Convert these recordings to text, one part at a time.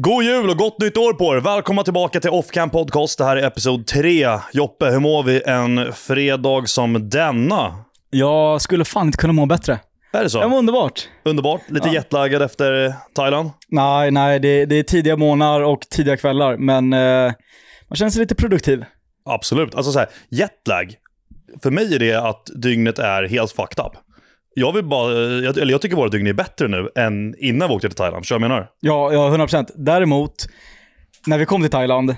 God jul och gott nytt år på er! Välkomna tillbaka till Offcam Podcast. Det här är episod 3. Joppe, hur mår vi en fredag som denna? Jag skulle fan inte kunna må bättre. Är det så? Det var underbart. Underbart. Lite Ja. jetlaggad efter Thailand. Nej, nej, det, det är tidiga månader och tidiga kvällar, men eh, man känner sig lite produktiv. Absolut. Alltså så här, jetlag. För mig är det att dygnet är helt fucked up. Jag vill bara, jag, eller jag tycker våra dygn är bättre nu än innan vi åkte till Thailand. Förstår du vad jag menar? Ja, ja, 100%. Däremot, när vi kom till Thailand,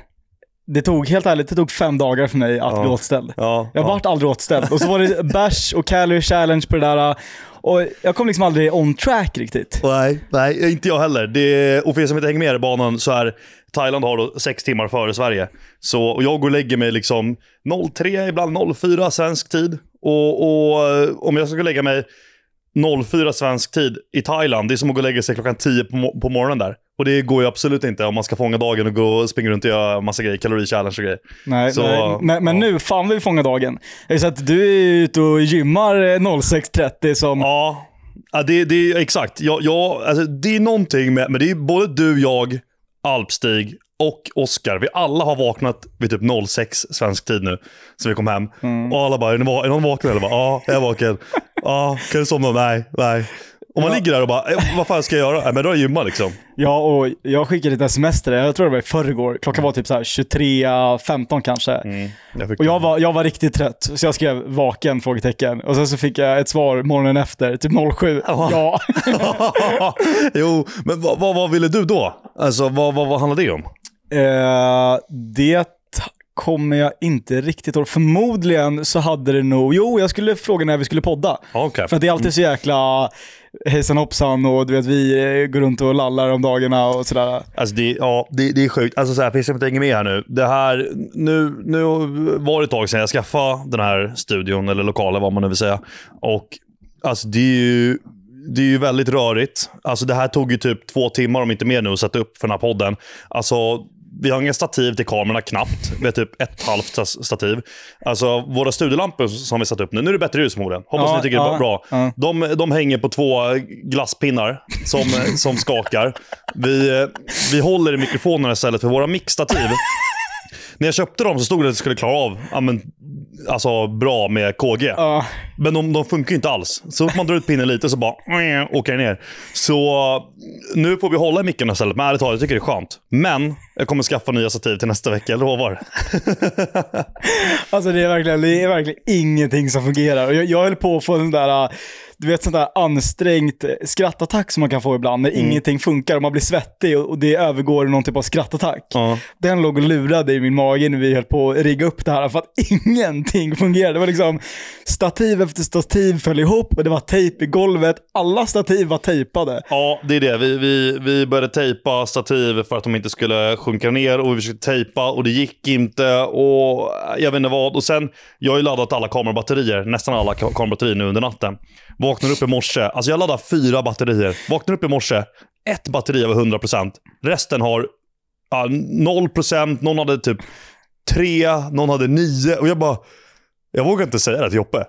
det tog, helt ärligt, det tog fem dagar för mig att Ja. bli återställd. Ja. Jag ja. vart aldrig återställd. Och så var det bärs och calorie challenge på det där. Och jag kom liksom aldrig on track riktigt. Nej, nej, inte jag heller. Det, och för er som inte hänger med i banan så är Thailand har då sex timmar före Sverige. Så, och jag går och lägger mig liksom 03, ibland 04 svensk tid. Och, och eh, om jag ska lägga mig 04 svensk tid i Thailand, det är som att gå och lägga sig klockan 10 på, på morgonen där. Och det går ju absolut inte om man ska fånga dagen och gå och springa runt och göra massa grejer, kalori-challenge och grejer. Nej, Så, nej. Men, men ja. nu, fan vill vi fånga dagen. Jag har ju sett du är ute och gymmar eh, 06.30 som... Ja, ja det, det är exakt. Jag, jag, alltså, det är någonting med, men det är både du, jag, Alpstig och Oskar. Vi alla har vaknat vid typ 06 svensk tid nu, så vi kom hem. Mm. Och alla bara, är, någon vaken? Eller ja, jag är vaken. Ja, kan du somna? Nej, nej. Och man Ja. ligger där och bara, eh, vad fan ska jag göra? Nej, men då är jag gymma liksom. Ja, och jag skickade ett sms till dig, jag tror det var i förrgår. Klockan var typ så här 23.15 kanske. Jag fick- Och jag var, jag var riktigt trött, så jag skrev vaken? frågetecken. Och sen så fick jag ett svar morgonen efter, typ 07. Ja. jo, men vad, vad, vad ville du då? Alltså, vad, vad, vad handlade det om? Eh, det kommer jag inte riktigt ihåg. Förmodligen så hade det nog, jo jag skulle fråga när vi skulle podda. Okej. För att det är alltid så jäkla hejsan hoppsan och du vet vi eh, går runt och lallar om dagarna och sådär. Alltså det, ja, det, det är sjukt. Alltså så här, som inte hänger med här nu. Det här, nu, nu var det ett tag sedan jag skaffade den här studion, eller lokalen vad man nu vill säga. Och alltså det är ju, det är ju väldigt rörigt. Alltså det här tog ju typ två timmar, om inte mer nu, att sätta upp för den här podden. Alltså, vi har inga stativ till kamerorna knappt. Vi har typ ett halvt sta- stativ. Alltså våra studiolampor som vi satt upp nu, nu är det bättre ljus förmodligen. Hoppas Ja, ni tycker det är ja, bra. ja. De, de hänger på två glasspinnar som, som skakar. Vi, vi håller i mikrofonerna istället för våra mixstativ. När jag köpte dem så stod det att det skulle klara av ja, men, alltså, bra med KG. Ja. Men de, de funkar ju inte alls. Så fort man drar ut pinnen lite så bara åker det ner. Så nu får vi hålla i mickarna istället. Men ärligt talat, jag tycker det är skönt. Men jag kommer skaffa nya stativ till nästa vecka, jag lovar. Alltså det är verkligen, det är verkligen ingenting som fungerar. Jag, jag höll på att få en där, äh, du vet sån där ansträngt skrattattack som man kan få ibland när ingenting funkar och man blir svettig och, och det övergår i någon typ av skrattattack. Ja. Den låg och lurade i min mage när vi höll på att rigga upp det här för att ingenting fungerade. Det var liksom stativ efter stativ föll ihop och det var tejp i golvet. Alla stativ var tejpade. Ja, det är det. Vi, vi, vi började tejpa stativ för att de inte skulle sjunka ner och vi försökte tejpa och det gick inte och jag vet inte vad. Och sen, jag har ju laddat alla kamerabatterier, nästan alla ka- kamerabatterier nu under natten. Vaknar upp i morse, alltså jag laddar fyra batterier. Vaknar upp i morse, ett batteri var 100%. Resten har ja, 0%, någon hade typ 3, någon hade 9 och jag bara, jag vågar inte säga det till Joppe.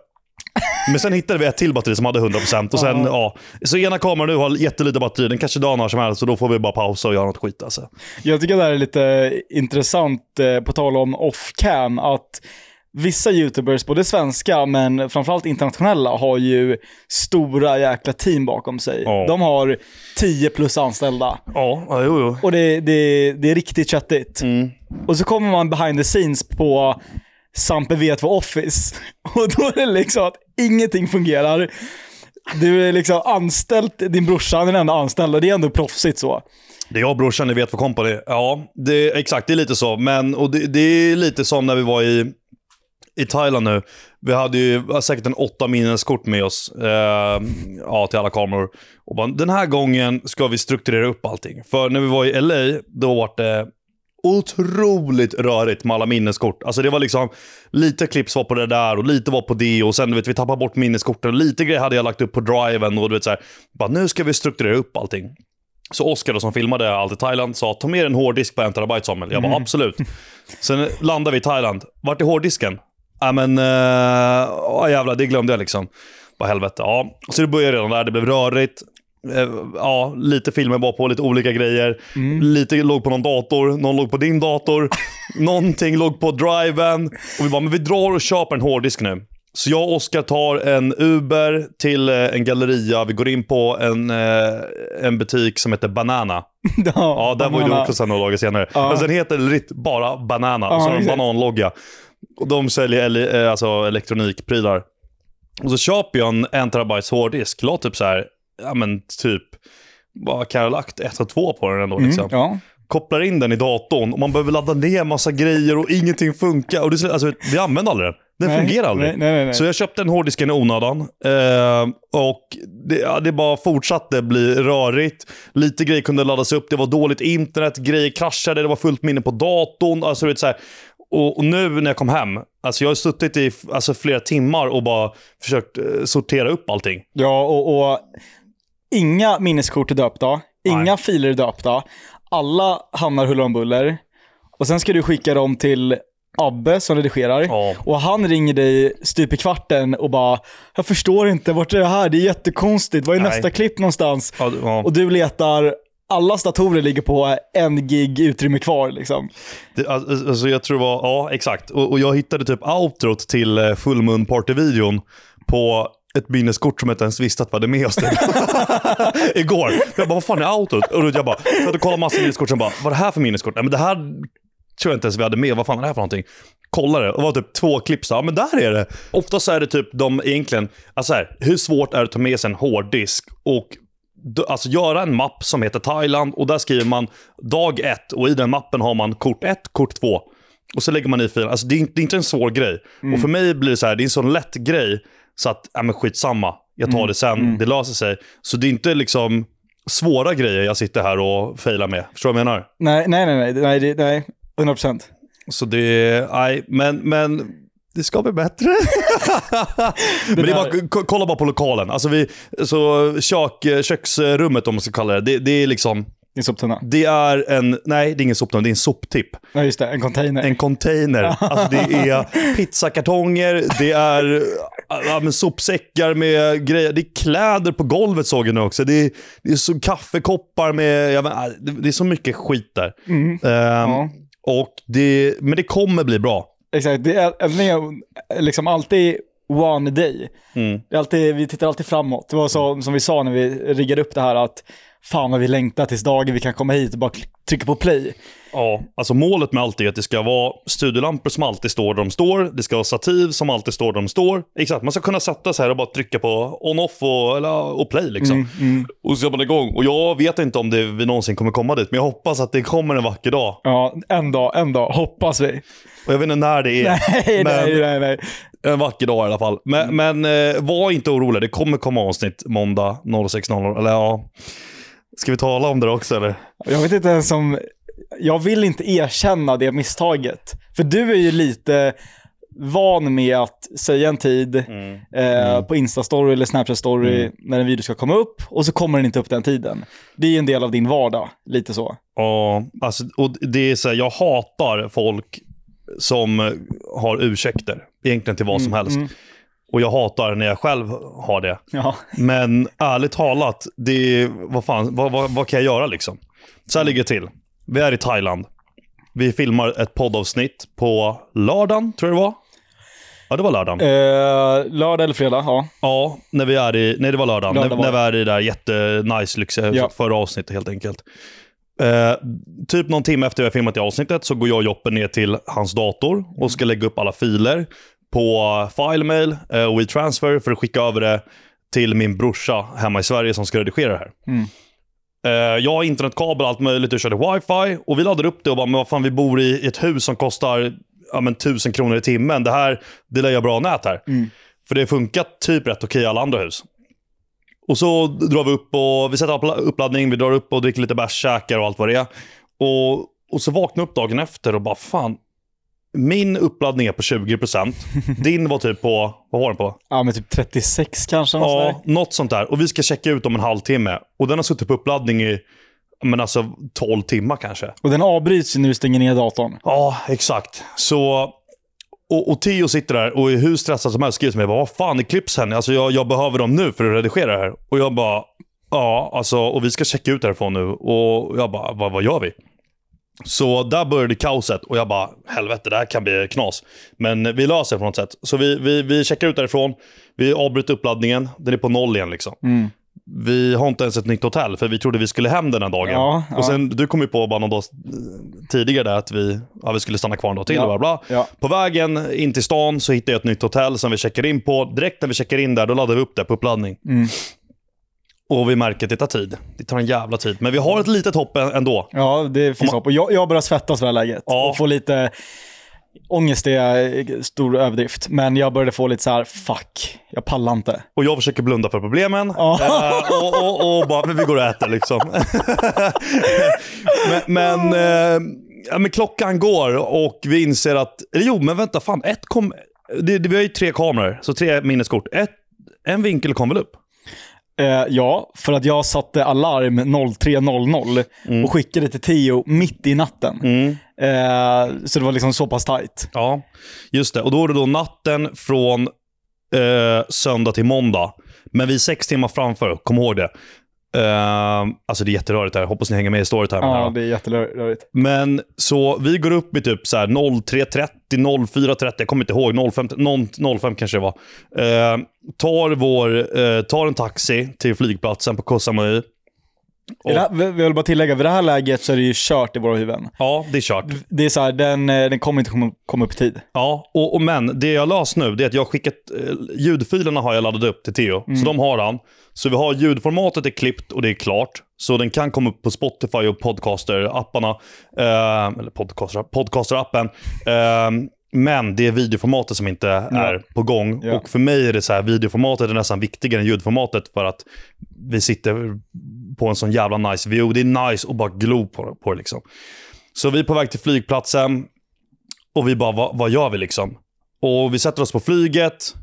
Men sen hittade vi ett till batteri som hade 100% och sen, Ja. ja. Så ena kameran nu har jättelite batteri, den kanske dör när som helst så då får vi bara pausa och göra något skit alltså. Jag tycker det här är lite intressant, eh, på tal om off-cam, att vissa YouTubers, både svenska men framförallt internationella, har ju stora jäkla team bakom sig. Ja. De har 10 plus anställda. Ja, ja jo, jo. Och det, det, det är riktigt köttigt. Mm. Och så kommer man behind the scenes på Sampe vet vad Office. Och då är det liksom att ingenting fungerar. Du är liksom anställd, din brorsa han är den enda anställda, det är ändå proffsigt så. Det är jag och brorsan i Vet vad Company. Ja, det, exakt. Det är lite så. Men, och det, det är lite som när vi var i, i Thailand nu. Vi hade ju säkert en åtta minneskort med oss eh, ja, till alla kameror. Och bara, den här gången ska vi strukturera upp allting. För när vi var i LA, då var det otroligt rörigt med alla minneskort. Alltså det var liksom, lite clips var på det där och lite var på det och sen du vet, vi tappade bort minneskorten. Och lite grejer hade jag lagt upp på driven och du vet så här, bara nu ska vi strukturera upp allting. Så Oskar som filmade allt i Thailand sa ta med en hårddisk på en terabyte Samuel. Jag bara absolut. Sen landade vi i Thailand. Vart är hårddisken? Ja men, uh, jävlar det glömde jag liksom. Vad helvete. Ja, så det började redan där. Det blev rörigt. eh, ja, lite filmer bara på, lite olika grejer. Lite låg på någon dator, någon låg på din dator. någonting låg på driven. Och vi bara, men vi drar och köper en hårddisk nu. Så jag och Oskar tar en Uber till eh, en galleria. Vi går in på en, eh, en butik som heter Banana. Ja, där var ju du också sen några dagar senare. Ja. Men sen heter det bara Banana. Ja, och så har de bananlogga. Och de säljer ele- eh, alltså elektronikprylar. Och så köper jag en 1 terabytes hårddisk. La typ så här, ja men typ, vad kan jag ha lagt? ett och två på den ändå liksom. Mm, ja. Kopplar in den i datorn och man behöver ladda ner massa grejer och ingenting funkar. Och det, alltså, vi använder aldrig den. Den Nej, fungerar aldrig. Nej, nej. Så jag köpte en hårddisk i onödan. Eh, och det, ja, det bara fortsatte bli rörigt. Lite grejer kunde laddas upp, det var dåligt internet, grejer kraschade, det var fullt minne på datorn. Alltså, vet, så här. Och, och nu när jag kom hem, alltså jag har suttit i alltså, flera timmar och bara försökt eh, sortera upp allting. Ja, och, och inga minneskort är döpta, inga Nej. filer är döpta, alla hamnar huller om buller. Och sen ska du skicka dem till Abbe som redigerar. Ja. Och han ringer dig stup i kvarten och bara “Jag förstår inte, vart är det här? Det är jättekonstigt. Var är Nej. nästa klipp någonstans?” Ja, ja. Och du letar, allas datorer ligger på en gig utrymme kvar liksom. Det, alltså, alltså, alltså, jag tror det var, ja exakt. Och, och jag hittade typ outrot till eh, Party-videon på ett minneskort som jag inte ens visste att vi hade med oss. det. Igår. Jag bara, vad fan är outrot? Och jag bara, jag hade kollat massa minneskort, sen bara, vad är det här för minneskort? Nej men det här tror jag inte ens vi hade med. Vad fan är det här för någonting? Kollade och var typ två klipp så, ja men där är det. Oftast är det typ de egentligen, alltså här, hur svårt är det att ta med sig en hårddisk och Alltså göra en mapp som heter Thailand och där skriver man dag ett och i den mappen har man kort ett, kort två. Och så lägger man i filen. Alltså det är, inte, det är inte en svår grej. Och för mig blir det så här, det är en sån lätt grej så att, ja men skitsamma. Jag tar det sen, det löser sig. Så det är inte liksom svåra grejer jag sitter här och failar med. Förstår du vad jag menar? Nej, nej, nej, nej, nej, nej 100%. Så det, nej, men, men det ska bli bättre. men det är bara, kolla bara på lokalen. Alltså vi, så kök, köksrummet om man ska kalla det, det, det är liksom, Din soptunna. det är en, nej det är ingen soptunna, det är en soptipp. Ja, just det. En container. En container. Alltså det är pizzakartonger, det är ja, men sopsäckar med grejer. Det är kläder på golvet såg jag nu också. Det är, det är så kaffekoppar med, jag vet, det är så mycket skit där. Mm. Ehm, Ja. och det, men det kommer bli bra. Exakt, det är, är liksom alltid one day. Mm. Det är alltid, vi tittar alltid framåt. Det var så, som vi sa när vi riggade upp det här att fan vad vi längtar tills dagen vi kan komma hit och bara trycka på play. Ja, alltså målet med allt är att det ska vara studiolampor som alltid står där de står. Det ska vara stativ som alltid står där de står. Exakt, man ska kunna sätta sig här och bara trycka på on-off och, eller, och play liksom. Och så är man igång. Och jag vet inte om det, vi någonsin kommer komma dit, men jag hoppas att det kommer en vacker dag. Ja, en dag, en dag, hoppas vi. Och jag vet inte när det är. Nej, men nej, nej, nej. En vacker dag i alla fall. Men, men eh, var inte orolig, det kommer komma avsnitt måndag 06.00. Eller ja, ska vi tala om det också eller? Jag vet inte ens om, jag vill inte erkänna det misstaget. För du är ju lite van med att säga en tid eh, på Insta-story eller Snapchat-story när en video ska komma upp och så kommer den inte upp den tiden. Det är ju en del av din vardag, lite så. Ja, alltså, och det är så här, jag hatar folk som har ursäkter. Egentligen till vad som helst. Och jag hatar när jag själv har det. Ja. Men ärligt talat, det är, vad, fan, vad, vad, vad kan jag göra liksom? Så här ligger det till. Vi är i Thailand. Vi filmar ett poddavsnitt på lördagen, tror jag det var. Ja, det var lördagen. Eh, lördag eller fredag, ja. Ja, när vi är i, nej det var lördagen. Lördag när, var när vi är i det där jättenice, lyxiga Ja. förra avsnittet helt enkelt. Eh, typ någon timme efter vi har filmat det avsnittet så går jag och Joppe ner till hans dator och ska lägga upp alla filer på FileMail eh, och WeTransfer för att skicka över det till min brorsa hemma i Sverige som ska redigera det här. Mm. Eh, jag har internetkabel och allt möjligt och körde wifi och vi laddade upp det och bara, men vad fan vi bor i ett hus som kostar ja, men, 1000 kronor i timmen. Det här, det lär jag bra nät här. Mm. För det har funkat typ rätt okej i alla andra hus. Och så drar vi upp och vi sätter upp uppladdning, vi drar upp och dricker lite bärs, käkar och allt vad det är. Och, och så vaknar jag upp dagen efter och bara fan, min uppladdning är på 20%. Din var typ på, vad var den på? Ja, men typ 36 kanske. Ja, sådär. något sånt där. Och vi ska checka ut om en halvtimme. Och den har suttit på uppladdning i, men alltså 12 timmar kanske. Och den avbryts ju när du stänger ner datorn. Ja, exakt. Så... Och, och Theo sitter där och är hur stressad som helst skriver till mig. Vad fan är klippsen? Alltså jag, jag behöver dem nu för att redigera det här. Och jag bara... Ja, alltså, och vi ska checka ut därifrån nu. Och jag bara, vad, vad gör vi? Så där började kaoset och jag bara, helvete, det här kan bli knas. Men vi löser det på något sätt. Så vi, vi, vi checkar ut därifrån, vi avbryter uppladdningen, den är på noll igen liksom. Mm. Vi har inte ens ett nytt hotell, för vi trodde vi skulle hem den här dagen. Ja. Och sen, du kom ju på bara någon dag tidigare där att vi, ja, vi skulle stanna kvar en dag till. Ja, bla bla. ja. På vägen in till stan så hittade jag ett nytt hotell som vi checkar in på. Direkt när vi checkar in där, då laddar vi upp det på uppladdning. Mm. Och vi märker att det tar tid. Det tar en jävla tid. Men vi har ett litet hopp ändå. Ja, det finns man- hopp. Och jag, jag börjar svettas för det här läget. Ja. Och få lite... Ångest är stor överdrift. Men jag började få lite så här: fuck, jag pallar inte. Och jag försöker blunda för problemen. Ja. Eh, och, och, och bara, men vi går och äter liksom. men men, eh, ja, men klockan går och vi inser att, eller jo, men vänta, fan, ett kom, det, det, vi har ju tre kameror, så tre minneskort. Ett, en vinkel kom väl upp? Eh, ja, för att jag satte alarm 03.00 Mm. och skickade till Tio mitt i natten. Eh, så det var liksom så pass tight. Ja, just det. Och då är det då natten från eh, söndag till måndag. Men vi är sex timmar framför, kom ihåg det. Eh, alltså det är jätterörigt här, hoppas ni hänger med i här. Ja, det är jätterörigt. Men så vi går upp i typ så här 03.30, 04.30, jag kommer inte ihåg, 05, någon- 05 kanske det var. Eh, tar, vår, eh, tar en taxi till flygplatsen på Koh Samui. Och, det här, vi- vi vill bara tillägga, vid det här läget så är det ju kört i våra huvuden. ja, det är kört. Det är så här, den, eh, den kommer inte komma, komma upp i tid. Ja, och, och men det jag löst nu det är att jag skickat, eh, ljudfilerna har jag laddat upp till Theo. Så de har han. Så vi har ljudformatet är klippt och det är klart. Så den kan komma upp på Spotify och podcaster-apparna. Eh, eller podcaster, podcaster-appen. Eh, men det är videoformatet som inte är på gång. Ja. Och för mig är det så här, videoformatet är nästan viktigare än ljudformatet för att vi sitter på en sån jävla nice view. Det är nice att bara glo på, på det liksom. Så vi är på väg till flygplatsen och vi bara, vad, vad gör vi liksom? Och vi sätter oss på flyget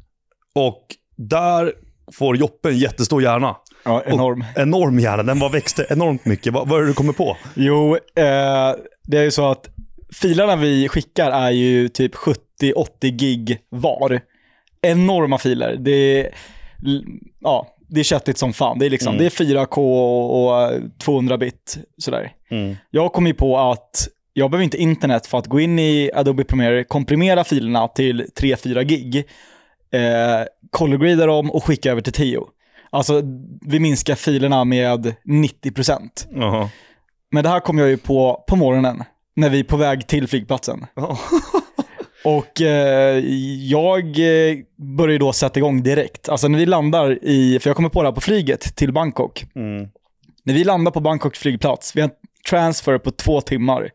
och där får Joppe en jättestor hjärna. Ja, enorm. Enorm hjärna, den bara växte enormt mycket. Vad, vad är det du kommer på? Jo, eh, det är ju så att filerna vi skickar är ju typ 70-80 gig var. Enorma filer. Det är, ja, det är köttigt som fan. Det är, liksom, Mm. det är 4K och, och 200 bit sådär. Jag kom ju på att jag behöver inte internet för att gå in i Adobe Premiere, komprimera filerna till 3-4 gig, eh, colorgrada dem och skicka över till Tio. Alltså, vi minskar filerna med 90%. Jaha. Men det här kom jag ju på på morgonen, när vi är på väg till flygplatsen. Och eh, jag eh, börjar då sätta igång direkt. Alltså när vi landar i, för jag kommer på det här på flyget till Bangkok. Mm. När vi landar på Bangkoks flygplats, vi har en transfer på två timmar.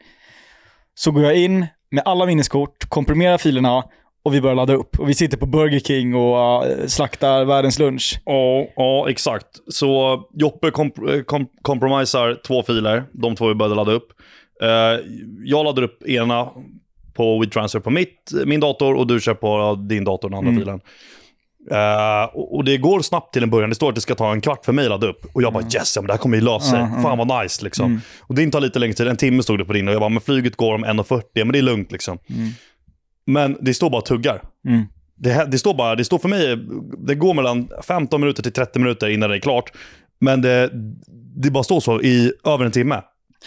Så går jag in med alla minneskort, komprimerar filerna och vi börjar ladda upp. Och vi sitter på Burger King och eh, slaktar världens lunch. Ja, ja, exakt. Så Joppe komp- eh, kom- kompromissar två filer, de två vi började ladda upp. Eh, jag laddar upp ena på WeTransfer på mitt, min dator och du kör på din dator den andra Mm. filen. Eh, och, det går snabbt till en början. Det står att det ska ta en kvart för mig att ladda upp. Och jag bara yes, ja, men det här kommer ju lösa sig. Mm, mm. Fan vad nice liksom. Mm. Och det tar lite längre tid. En timme stod det på din och jag bara, men flyget går om 1.40, men det är lugnt liksom. Mm. Men det står bara och tuggar. Mm. Det, det står bara, det står för mig, det går mellan 15 minuter till 30 minuter innan det är klart. Men det, det bara står så i över en timme.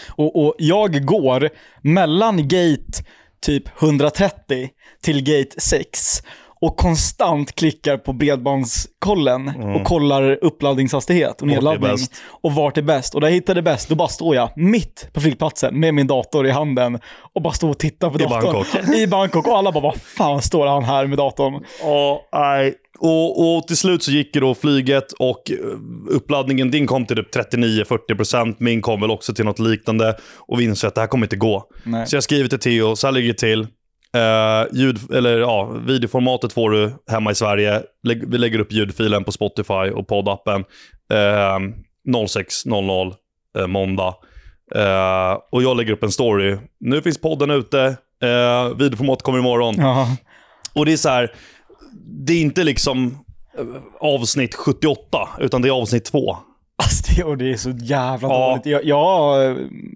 Och, och jag går mellan gate typ 130 till gate 6 och konstant klickar på bredbandskollen och kollar uppladdningshastighet och Mm. Nedladdning. Och vart är bäst? Och där jag hittade bäst, då bara står jag mitt på flygplatsen med min dator i handen och bara står och tittar på I datorn. Bangkok. I Bangkok. Och alla bara, vad fan står han här med datorn? Ja, nej. Och, och till slut så gick ju då flyget och eh, uppladdningen, din kom till typ 39-40%, min kom väl också till något liknande. Och vi insåg att det här kommer inte gå. Nej. Så jag skriver till Theo, så här ligger det till. Eh, ljud, eller ja, videoformatet får du hemma i Sverige. Lägg, vi lägger upp ljudfilen på Spotify och poddappen. Eh, 06.00 eh, måndag. Eh, och jag lägger upp en story. Nu finns podden ute. Eh, videoformat kommer imorgon. Ja. Och det är så här, det är inte liksom avsnitt 78, utan det är avsnitt 2. Alltså det, och det är så jävla Ja. dåligt. Jag, jag,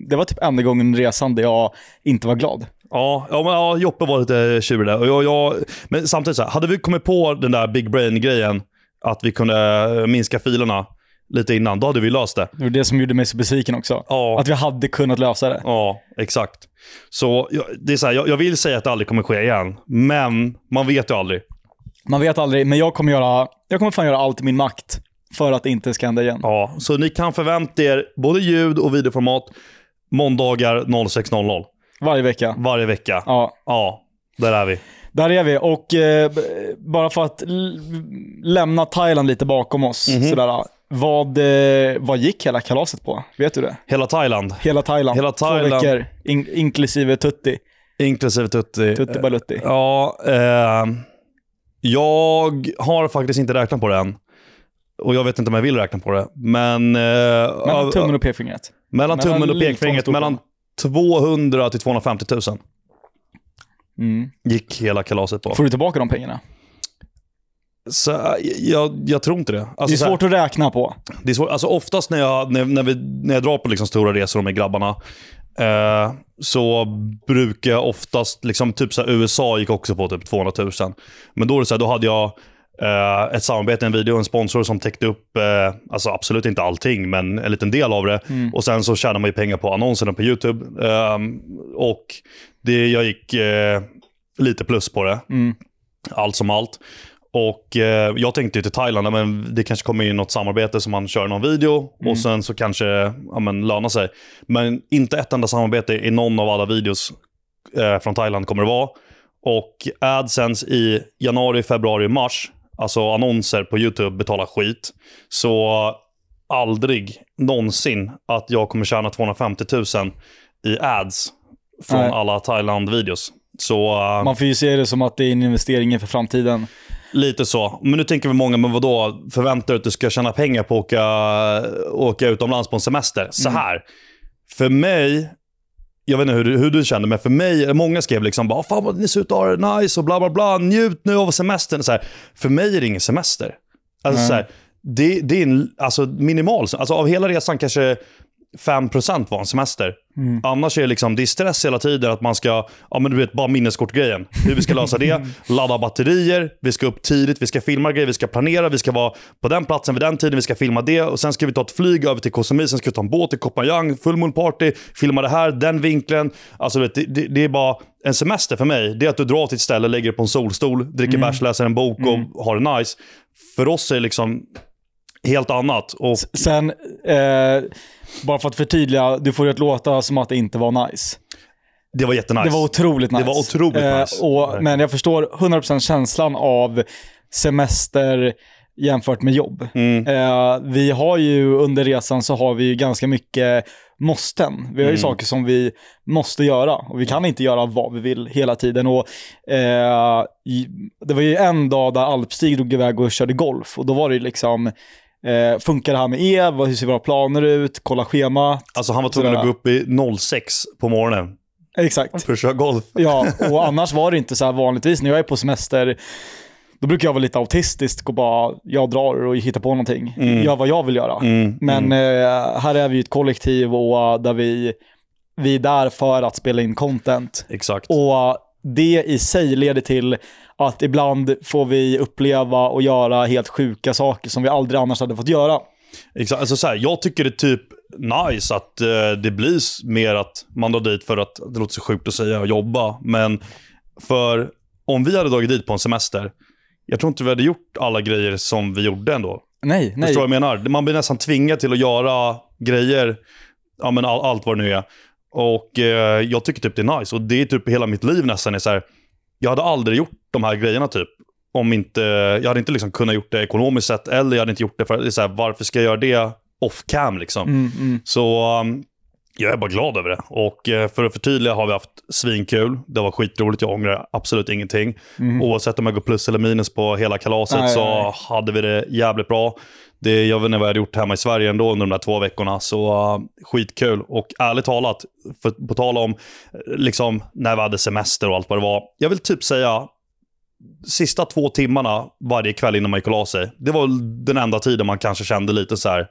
det var typ enda gången resan där jag inte var glad. Ja, ja, men, ja, Joppe var lite tjurig där. Och jag, jag, men samtidigt, så här, hade vi kommit på den där big brain-grejen, att vi kunde minska filerna, lite innan, då hade vi löst det. Det var det som gjorde mig så besviken också. Ja. Att vi hade kunnat lösa det. Ja, exakt. Så jag, det är så här, jag, jag vill säga att det aldrig kommer ske igen, men man vet ju aldrig. Man vet aldrig, men jag kommer, göra, jag kommer fan göra allt i min makt för att det inte ska hända igen. Ja, så ni kan förvänta er både ljud och videoformat måndagar 06.00 Varje vecka. varje vecka. Ja, Ja, där är vi. där är vi. Och eh, bara för att lämna Thailand lite bakom oss. Mhm. Sådär, vad, eh, vad gick hela kalaset på? Vet du det? Hela Thailand, Hela Thailand. Hela Thailand. Två veckor, in, inklusive Tutti. inklusive Tutti. Tutti Balutti. Ja, eh, jag har faktiskt inte räknat på det än. Och jag vet inte om jag vill räkna på det. Men... Eh, Mellan tummen och pekfingret. mellan mellan tummen och pekfingret, mellan 200 till 250 000 Mm. gick hela kalaset på. Får du tillbaka de pengarna? Så, jag, jag tror inte det. Alltså, det är så här- svårt att räkna på. Det är svårt. Alltså oftast när jag, när, när vi, när jag drar på liksom stora resor med grabbarna, eh, så brukar jag oftast, liksom, typ så här, USA gick också på typ 200 000. Men då, är det så här, då hade jag eh, ett samarbete, en video, en sponsor som täckte upp, eh, alltså absolut inte allting, men en liten del av det. Och sen så tjänar man ju pengar på annonserna på YouTube. Eh, och det, jag gick eh, lite plus på det Mm. allt som allt. Och jag tänkte ju till Thailand, men det kanske kommer in något samarbete som man kör någon video och sen så kanske ja, men, lönar sig. Men inte ett enda samarbete i någon av alla videos från Thailand kommer det vara. Och AdSense i januari, februari, mars, alltså annonser på YouTube betalar skit. Så aldrig någonsin att jag kommer tjäna 250 000 i ads från Nej. alla Thailand-videos. Så... eh, Man får ju se det som att det är en investering för framtiden. Lite så. Men nu tänker vi många, men vadå? Förväntar du att du ska tjäna pengar på att åka, åka utomlands på en semester? Så här. För mig, jag vet inte hur, du- hur du känner, men för mig, många skrev liksom bara “Fan vad ni ser ut att ha det nice” och bla bla bla. “Njut nu av semestern”. Så här. För mig är det ingen semester. Alltså, Nej. så här, det, det är en alltså, minimal, alltså av hela resan kanske 5% var en semester. Annars är det, liksom, det är stress hela tiden att man ska, ja men du vet, bara minneskortgrejen. Hur vi ska lösa det, ladda batterier, vi ska upp tidigt, vi ska filma grejer, vi ska planera, vi ska vara på den platsen vid den tiden, vi ska filma det och sen ska vi ta ett flyg över till Koh Samui, sen ska vi ta en båt till Phangan, full moon party, filma det här, den vinkeln. Alltså vet, det, det, det är bara en semester för mig. Det är att du drar till ett ställe, lägger dig på en solstol, dricker bärs, läser en bok och har det nice. För oss är det liksom helt annat. Och Sen, eh, bara för att förtydliga, du får det att låta som att det inte var nice. det var jättenice. Det var otroligt nice. Det var otroligt nice. Och, men jag förstår 100% känslan av semester jämfört med jobb. Mm. Eh, vi har ju under resan så har vi ju ganska mycket måsten. Vi har ju Mm. saker som vi måste göra och vi kan inte göra vad vi vill hela tiden. Och, eh, det var ju en dag där Alpstig drog iväg och körde golf och då var det liksom Eh, funkar det här med er? Hur ser våra planer ut? Kolla schema. Alltså han var tvungen att gå upp i 06 på morgonen Exakt. för att köra golf. Ja, och annars var det inte så här vanligtvis när jag är på semester, då brukar jag vara lite autistisk och bara, jag drar och hittar på någonting. Mm. Gör vad jag vill göra. Mm, Men eh, här är vi ett kollektiv och eh, där vi, vi är där för att spela in content. Exakt. Och det i sig leder till att ibland får vi uppleva och göra helt sjuka saker som vi aldrig annars hade fått göra. Exakt. Alltså, så här, jag tycker det är typ nice att eh, det blir mer att man drar dit för att, det låter så sjukt att säga, jobba. Men för om vi hade dragit dit på en semester, jag tror inte vi hade gjort alla grejer som vi gjorde ändå. Nej, nej. Förstår vad jag menar? Man blir nästan tvingad till att göra grejer, ja men all, allt vad det nu är. Och eh, jag tycker typ det är nice. Och det är typ hela mitt liv nästan är så här. jag hade aldrig gjort de här grejerna typ. Om inte, jag hade inte liksom kunnat gjort det ekonomiskt sett, eller jag hade inte gjort det för, det är så här, varför ska jag göra det off cam liksom? Mm, mm. Så um, jag är bara glad över det. Och eh, för att förtydliga har vi haft svinkul. Det var skitroligt, jag ångrar absolut ingenting. Oavsett om jag går plus eller minus på hela kalaset Nej, så nej. hade vi det jävligt bra. Det, jag vet inte vad jag hade gjort hemma i Sverige ändå under de där två veckorna. Så uh, skitkul. Och ärligt talat, för, på tal om eh, liksom, när vi hade semester och allt vad det var. Jag vill typ säga sista två timmarna varje kväll innan man gick och la sig. Det var den enda tiden man kanske kände lite så här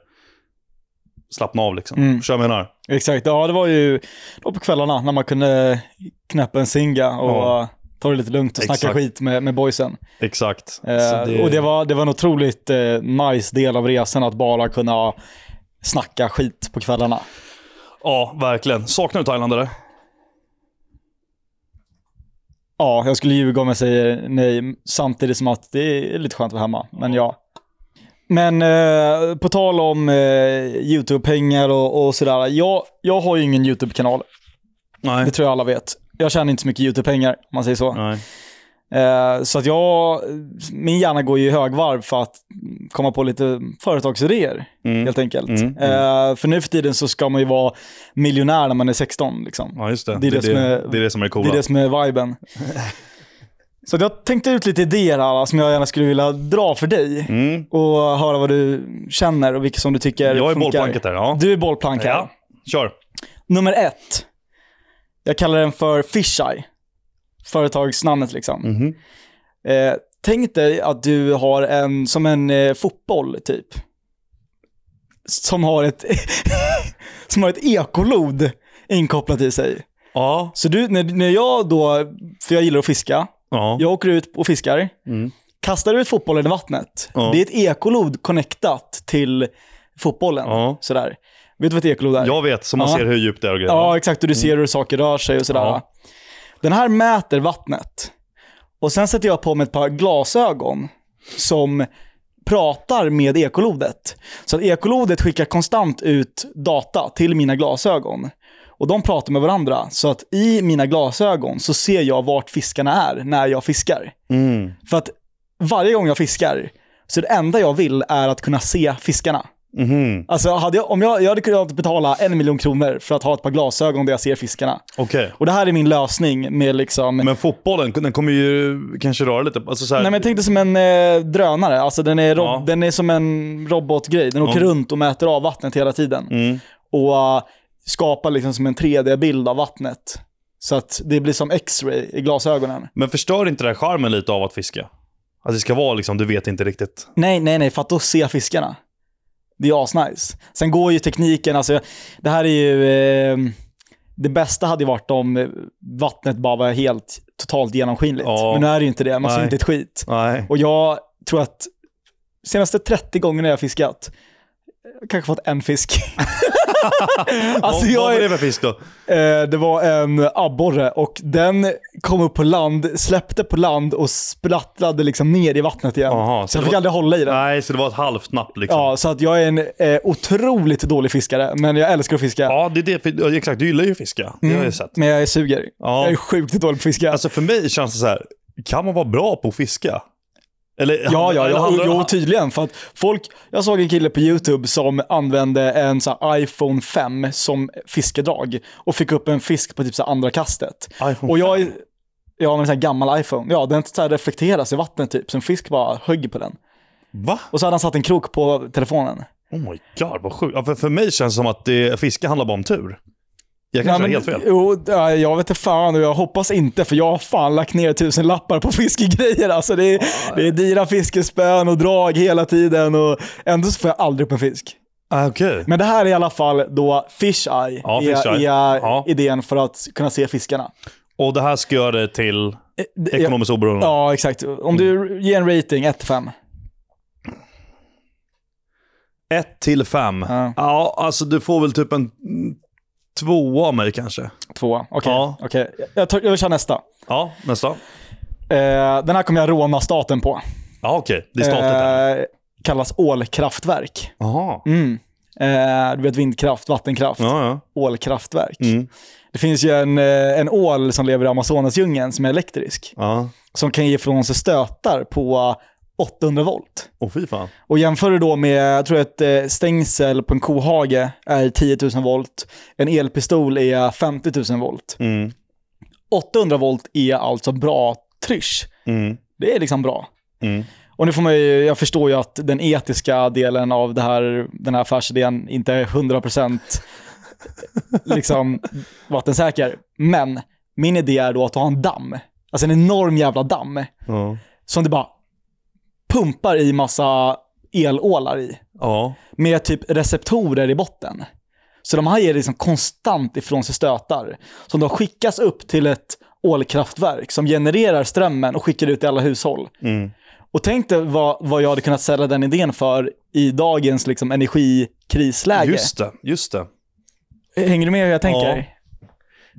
slappna av liksom. Mm. Förstår jag menar? Exakt, ja det var ju då på kvällarna när man kunde knäppa en singa och Ja. Ta det lite lugnt och snacka Exakt. skit med, med boysen. Exakt. Eh, Så Och det var, det var en otroligt eh, nice del av resan att bara kunna snacka skit på kvällarna. Ja, verkligen. Saknar du Thailand eller? Ja, jag skulle ljuga om jag säger nej, samtidigt som att det är lite skönt att vara hemma. Men ja. Men eh, på tal om eh, YouTube-pengar och, och sådär. Jag, jag har ju ingen YouTube-kanal. Nej. Det tror jag alla vet. Jag tjänar inte så mycket YouTube-pengar, om man säger så. Nej. Eh, så att jag, min hjärna går ju i högvarv för att komma på lite företagsidéer, Mm. helt enkelt. Mm, Eh, för nu för tiden så ska man ju vara miljonär när man är 16. Liksom. Ja, det. Det är det som är- det, är det som är det Det coola. är det som är viben. Så jag tänkte ut lite idéer här som jag gärna skulle vilja dra för dig. Mm. Och höra vad du känner och vilka som du tycker Jag är funkar. bollplanket där, ja. Du är bollplank här. Ja, kör. Nummer ett. Jag kallar den för Fisheye. Företagsnamnet liksom. Mhm. Eh, tänk dig att du har en, som en eh, fotboll typ. Som har ett, som har ett ekolod inkopplat i sig. Ja. Så du, när, när jag då, för jag gillar att fiska, Ja. jag åker ut och fiskar, Mm. kastar ut fotbollen i vattnet. Ja. Det är ett ekolod connectat till fotbollen. Sådär. Vet du vad ett ekolod är? Jag vet, så man Ja. ser hur djupt det är och grejer. Ja, exakt. Och du ser hur saker rör sig och sådär. Ja. Den här mäter vattnet. Och sen sätter jag på mig ett par glasögon som pratar med ekolodet. Så att ekolodet skickar konstant ut data till mina glasögon. Och de pratar med varandra. Så att i mina glasögon så ser jag vart fiskarna är när jag fiskar. Mm. För att varje gång jag fiskar, så det enda jag vill är att kunna se fiskarna. Mhm. Alltså hade jag, om jag, jag hade kunnat betala en miljon kronor för att ha ett par glasögon där jag ser fiskarna. Okej. Och det här är min lösning med liksom... Men fotbollen, den kommer ju kanske röra lite. Alltså så här, Nej men jag tänkte som en eh, drönare, alltså den är, Ja. den är som en robotgrej. Den åker Ja. runt och mäter av vattnet hela tiden. Mm. Och eh, skapar liksom som en 3D-bild av vattnet. Så att det blir som X-ray i glasögonen. Men förstör inte det här charmen lite av att fiska? Att det ska vara liksom, du vet inte riktigt. Nej, nej, nej, för att då ser fiskarna. Det är asnice. Sen går ju tekniken, alltså det här är ju... Eh, det bästa hade ju varit om vattnet bara var helt totalt genomskinligt. Ja. Men nu är det ju inte det, man ser inte ett skit. Nej. Och jag tror att senaste 30 gångerna jag fiskat, kanske fått en fisk. alltså vad, vad var jag det är, för fisk då? eh, det var en abborre och den kom upp på land, släppte på land och sprattlade liksom ner i vattnet igen. Jaha, så så jag fick var- aldrig hålla i den. Nej, så det var ett halvt napp liksom. Ja, så att jag är en eh, otroligt dålig fiskare, men jag älskar att fiska. Ja, det är det. för- Exakt, du gillar ju att fiska. Det har jag sett. Men jag suger. Ja. Jag är sjukt dålig på att fiska. Alltså för mig känns det så här, kan man vara bra på att fiska? Eller, Ja, ja, ja. Jo, jo, tydligen. För att folk, jag såg en kille på YouTube som använde en så iPhone 5 som fiskedrag och fick upp en fisk på typ så andra kastet. iPhone Och jag, är- ja, men en sån gammal iPhone, ja, den så reflekteras i vattnet typ, så en fisk bara högg på den. Va? Och så hade han satt en krok på telefonen. Oh my god, vad sjukt. Ja, för, för mig känns det som att det, fiske handlar bara om tur. Jag kanske Nej, har helt fel. Jo, ja, jag vet inte fan och jag hoppas inte för jag har fan lagt ner tusen lappar på fiskegrejer. Alltså det är, det är dyra fiskespön och drag hela tiden och ändå så får jag aldrig upp en fisk. Ah, Okej. Men det här är i alla fall då fish eye, Ja, fish eye. är Ja. idén för att kunna se fiskarna. Och det här ska göra det till Eh, ekonomiskt oberoende? Ja, exakt. Om du ger en rating 1-5. 1 till 5. Ja. Ja, alltså du får väl typ en mm, tvåa av mig kanske. Två. Okej. Ja. okej. Jag, tar, jag kör nästa. Ja, nästa. Eh, den här kommer jag råna staten på. Ja, okej. Det är här. Eh, kallas ålkraftverk. Jaha. Mm. Eh, du vet vindkraft, vattenkraft, Ja, ja. ålkraftverk. Mm. Det finns ju en, eh, en ål som lever i Amazonasdjungeln som är elektrisk. Ja. Som kan ge ifrån sig stötar på 800 volt. Åh fy fan. Och jämför du då med, jag tror ett eh, stängsel på en kohage är 10 000 volt. En elpistol är 50 000 volt. Mm. 800 volt är alltså bra trysch. Mm. Det är liksom bra. Mm. Och nu får man ju, jag förstår ju att den etiska delen av det här, den här affärsidén inte är 100% liksom vattensäker. Men min idé är då att ha en damm. Alltså en enorm jävla damm. Ja. Som det bara pumpar i massa elålar i. Ja. Med typ receptorer i botten. Så de här ger liksom konstant ifrån sig stötar. Som då skickas upp till ett ålkraftverk som genererar strömmen och skickar ut till alla hushåll. Mm. Och tänk dig vad, vad jag hade kunnat sälja den idén för i dagens liksom, energikrisläge. Just det, just det. Hänger du med hur jag tänker? Ja.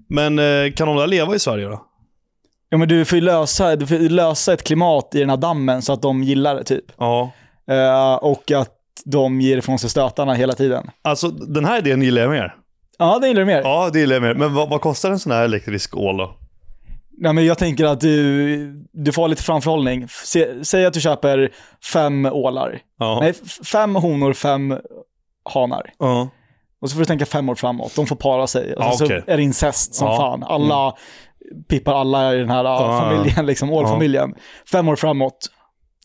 Men eh, kan de där leva i Sverige då? Ja, men du får ju lösa, du får ju lösa ett klimat i den här dammen så att de gillar det typ. Ja. Eh, och att de ger ifrån sig stötarna hela tiden. Alltså den här idén gillar jag mer. Ja, det gillar du mer. Ja, det gillar jag mer. Men vad, vad kostar en sån här elektrisk ål då? Nej, men jag tänker att du, du får ha lite framförhållning. Se, säg att du köper fem ålar. Ja. Nej, f- fem honor, fem hanar. Ja. Och så får du tänka fem år framåt. De får para sig. Och Ja, sen okej. så är det incest som Ja. fan. Alla pippar alla i den här Ja. familjen, liksom ålfamiljen. Fem år framåt,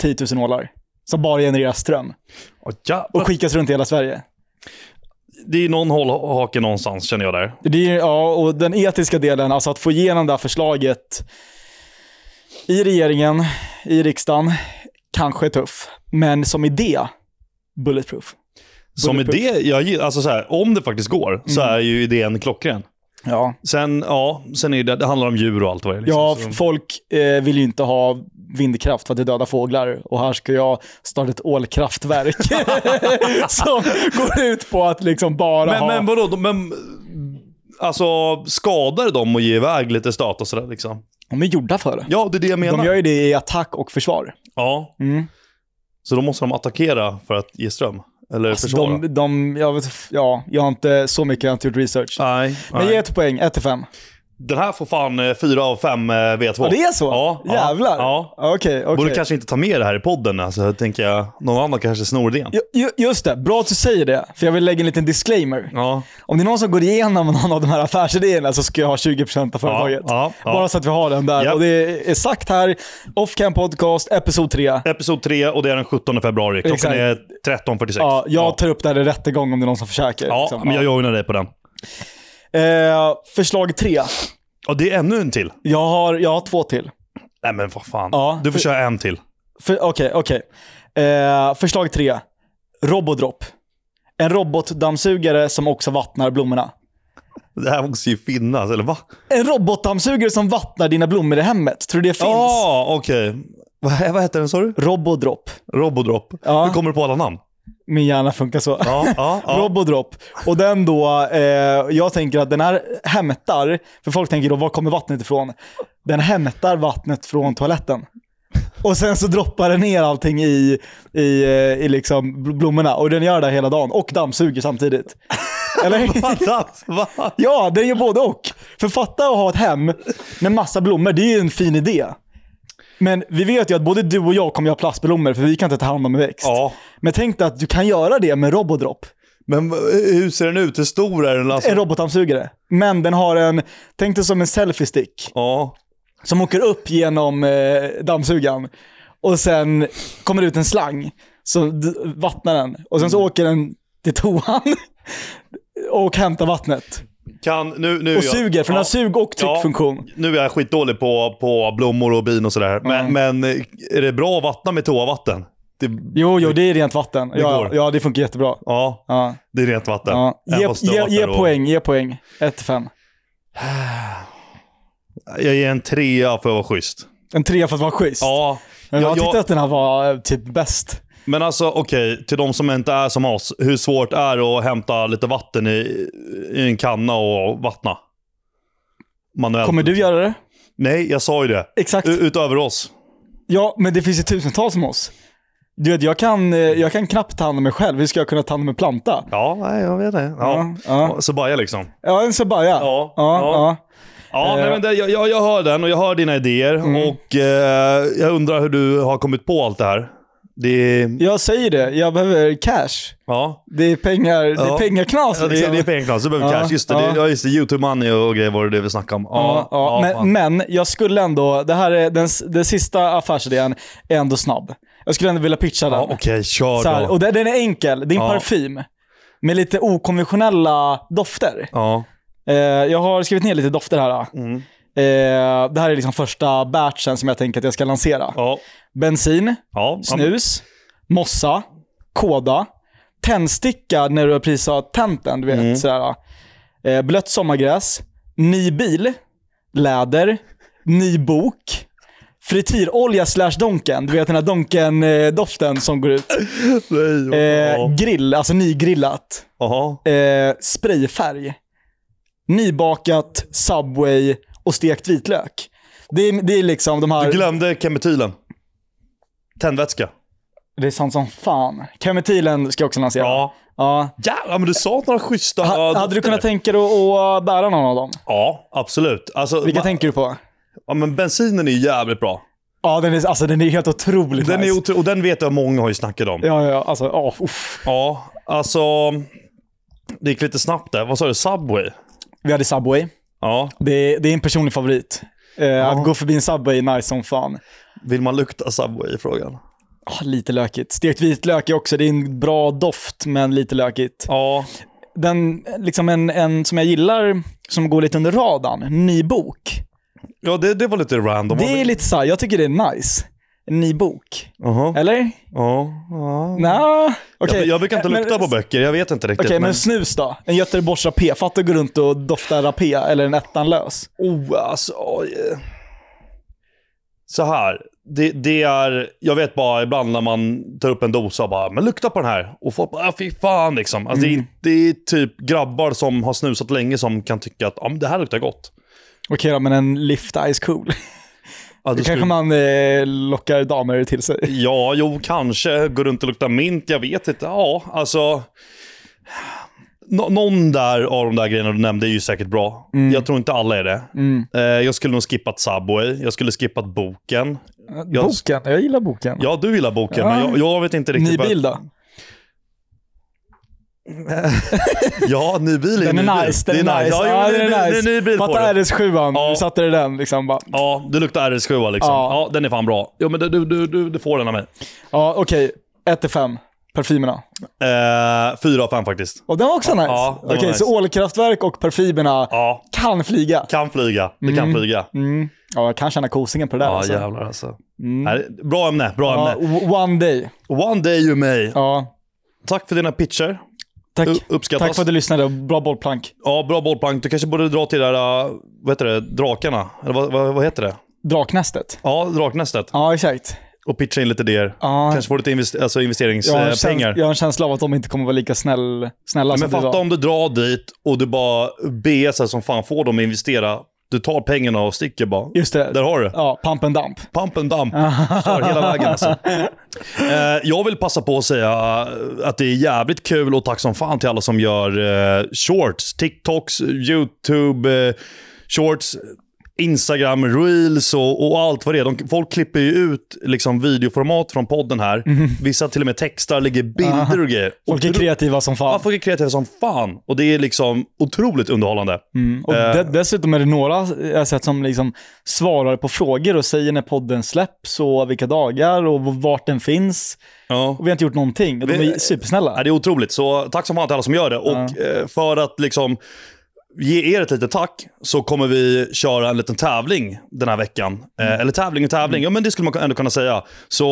10 000 ålar. Som bara genererar ström. Och skickas runt i hela Sverige. Det är någon hållhake någonstans känner jag där. Det är, ja, och den etiska delen, alltså att få igenom det här förslaget i regeringen, i riksdagen, kanske är tuff. Men som idé, bulletproof. Som Bulletproof. idé, jag, alltså så här, om det faktiskt går, så Mm. är ju idén klockren. Ja, Sen, ja, sen är det, det handlar om djur och allt vad det är. Liksom. ja folk eh, vill ju inte ha vindkraft för att det dödar fåglar. Och här ska jag starta ett ålkraftverk som går ut på att liksom bara men, ha... men vadå, men, alltså skadar de och ge iväg lite stat och sådär liksom? De är gjorda för det. Ja, det är det jag menar. De gör ju det i attack och försvar. Ja, Mm. så då måste de attackera för att ge ström? Eller Alltså, försvara? de, de, jag, vet, ja, jag har inte så mycket, jag har inte gjort research. Nej, Men nej. ge ett poäng, 1 till 5. Den här får fan eh, fyra av fem eh, V2. Ja, det är så? Ja, Jävlar. Ja. Okej, okej. Borde kanske inte ta med det här i podden, alltså, tänker jag. Någon annan kanske snor idén. Ju- ju- Just det, bra att du säger det. För jag vill lägga en liten disclaimer. Ja. Om det är någon som går igenom någon av de här affärsidéerna så ska jag ha 20% av företaget. ja, ja. Bara så att vi har den där. Japp. Och det är sagt här, Offcam Podcast, Episod 3. Episod 3 och det är den 17 februari. Klockan Exakt. är 13.46. Ja, jag ja. tar upp det här i rättegång om det är någon som försöker. Ja, liksom. men jag joinar dig på den. Eh, förslag 3. Och det är ännu en till. Jag har, jag har två till. Nej men vad fan. Ja, du får för- köra en till. Okej, okej. Eh, förslag 3. Robodrop. En robotdammsugare som också vattnar blommorna. Det här måste ju finnas, eller va? En robotdammsugare som vattnar dina blommor i hemmet. Tror du det finns? Ja, okej. Vad, vad heter den sa du? Robodrop. Robodrop. Ja. Hur kommer du på alla namn? Min hjärna funkar så. Ja, ja, ja. Robodrop. Och den då, eh, jag tänker att den här hämtar, för folk tänker då, var kommer vattnet ifrån? Den hämtar vattnet från toaletten. Och sen så droppar den ner allting i, i, eh, i liksom bl- blommorna. Och den gör det hela dagen. Och dammsuger samtidigt. Eller? Ja, den gör både och. För fatta att ha ett hem med massa blommor, det är ju en fin idé. Men vi vet ju att både du och jag kommer ju ha plastblommor för vi kan inte ta hand om en växt. Ja. Men tänk dig att du kan göra det med Robodrop. Men hur ser den ut? Hur stor är den? Alltså? En robotdammsugare. Men den har en, tänk dig som en selfie-stick Ja. som åker upp genom eh, dammsugaren. Och sen kommer det ut en slang d- vattnar den. Och sen så åker den till toan och hämtar vattnet. Kan, nu, nu Och jag- suger, för den har sug och tryckfunktion. Nu är jag skitdålig på, på blommor och bin och sådär. Men, Mm. men är det bra att vattna med toavatten? Det, Jo, jo, det är rent vatten. Det Ja, går. ja, det funkar jättebra. ja, Ja. det är rent vatten. Ja. Ge, ge, ge och- poäng, ge poäng. 1-5. Jag ger en trea för att vara schysst. En trea för att vara schysst. Ja, jag jag- tyckte jag- att den här var eh, typ bäst. Men alltså okej, till de som inte är som oss. Hur svårt är det att hämta lite vatten i, i en kanna och vattna? Manuellt. Kommer du göra det? Nej, jag sa ju det. Exakt. U- utöver oss. Ja, men det finns ju tusentals som oss. Du vet, jag kan, eh, jag kan knappt ta hand om mig själv. Hur ska jag kunna ta hand om en planta? Ja, jag vet det. Ja. Ja, ja. Så bara liksom. ja en sabaya. Ja, ja, ja. ja. Ja, Eh. nej, men det, jag, jag, jag hör den och jag hör dina idéer. Mm. Och eh, jag undrar hur du har kommit på allt det här. Det är... Jag säger det, jag behöver cash. Ja. Det är pengar, det är Ja. pengaknas Ja, det, är- liksom. det är pengar, så behöver Ja, cash. Just det, ja. det, ja, just det. YouTube money och grejer var det det vi snackade om. Ja, ja, men, men jag skulle ändå, det här är den, den sista affärsidén är ändå snabb. Jag skulle ändå vilja pitcha den. ja, Okej, kör Så här, då. och den, den är enkel, det är en Ja. parfym. Med lite okonventionella dofter. Ja. Eh, jag har skrivit ner lite dofter här. Mm. Eh, det här är liksom första batchen som jag tänker att jag ska lansera. Ja. Bensin, Ja. snus, mossa, kåda, tändsticka när du har tänt den, du vet. Mm. Sådär. Eh, blött sommargräs, ny bil, läder, ny bok, frityrolja slash Donken. Du vet den här Donken-doften som går ut. Nej, Eh, grill, alltså nygrillat. Eh, sprayfärg. Nybakat, Subway och stekt vitlök. Det är, det är liksom de här... Du glömde kemetylen. Tändvätska. Det är sant som fan. Kemetylen ska jag också lansera. Ja. Ja. Jävlar, men du sa några schyssta Ha, hade du kunnat tänka dig att, bära någon av dem? Ja, absolut. Alltså, Vilka tänker du på? ja, men bensinen är jävligt bra. Ja, den är, alltså, den är helt otroligt Den nice. är otro- och den vet jag många har ju snackat om. Ja, ja, alltså, ja, uff. Ja, alltså... Det gick lite snabbt där. Vad sa du? Subway? Vi hade Subway. Ja. Det är, det är en personlig favorit. Eh, Att gå förbi en Subway är nice som fan. Vill man lukta Subway i frågan? Ah, lite lökigt. Stekt vitlök är också, det är en bra doft, men lite lökigt. Ja. Den, liksom en, en som jag gillar, som går lite under radarn, ny bok. Ja, det, det var lite random. Det är lite så här, jag tycker det är nice. En ny bok. Jaha. Eller? Ja. ja. Nja, okej. Jag, jag brukar inte Men- lukta på böcker, jag vet inte riktigt. Okej, men men... snus då? En Göteborgs rapé. Fatta att gå runt och dofta rapé, eller en ettan lös. Oh, alltså... oj. Så här. Det, det är, jag vet bara ibland när man tar upp en dosa och bara, men lukta på den här. Och folk bara, ah, fy fan liksom. Alltså, Mm. det, är, det är typ grabbar som har snusat länge som kan tycka att, men det här luktar gott. Okej då, men en Lift Ice Cool. Ja, du kanske man eh, lockar damer till sig. Ja, jo, kanske. Gå runt och lukta mint, jag vet inte. Ja, alltså... Nå- någon där av de där grejerna du nämnde är ju säkert bra. Jag tror inte alla är det. Mm. Eh, jag skulle nog skippat Subway. Jag skulle skippat boken. Jag- Boken, jag gillar boken. Ja, du gillar boken, Ja. men jag, jag vet inte riktigt. Ny bil då? Ja, ny bil är Den ny är bil. nice, den Det är nice. Ja, Ja, den är nice. Det är ny bil på Fatta det. RS7, Ja. du satte i den liksom bara. Ja, det luktar RS7 liksom. Ja. Ja. den är fan bra. Jo, men du, du, du, du, du får den av mig. Ja, okej. 1 till 5. Parfymerna. Eh, fyra av fem faktiskt. Och den var också nice. Ja, okej, nice. så ålkraftverk och parfymerna Ja, kan flyga. kan flyga. Det kan flyga. Mm. Ja, jag kan känna kosingen på det där Ja, alltså. jävlar alltså. Mm. Nej, Bra ämne, bra Ja, ämne. one day. One day you may. Ja, Tack för dina pitcher. Tack. Uppskattas. Tack för att du lyssnade. Bra bollplank. Ja, bra bollplank. Du kanske borde dra till där, uh, vad heter det, drakarna? Eller vad, vad, vad heter det? Draknästet. Ja, draknästet. Ja, exakt. Och pitcha in lite idéer. Ja, Kanske få lite invest- alltså jag, investeringspengar. känsla, jag har en känsla av att de inte kommer vara lika snäll, snälla Men som du fatta om du drar dit och du bara ber så som fan får dem att investera. Du tar pengarna och sticker bara. Just det. Där har du. Ja, pump and dump. Pump and dump. Kör hela vägen alltså. Eh, jag vill passa på att säga att det är jävligt kul och tack som fan till alla som gör eh, shorts. TikToks, YouTube, eh, shorts, Instagram, reels och, och allt vad det är. De, folk klipper ju ut liksom, videoformat från podden här. Vissa till och med textar, lägger bilder och grejer. Folk är kreativa som fan. Ja, folk är kreativa som fan. Och det är liksom otroligt underhållande. Mm. Och Eh. de, dessutom är det några jag sett som liksom svarar på frågor och säger när podden släpps och vilka dagar och vart den finns. Ja. Och vi har inte gjort någonting. De Vi- är supersnälla. Ja, det är otroligt. Så tack som fan till alla som gör det. Och eh, för att liksom ge er ett litet tack så kommer vi köra en liten tävling den här veckan. Eh, eller tävling och tävling, ja men det skulle man ändå kunna säga. Så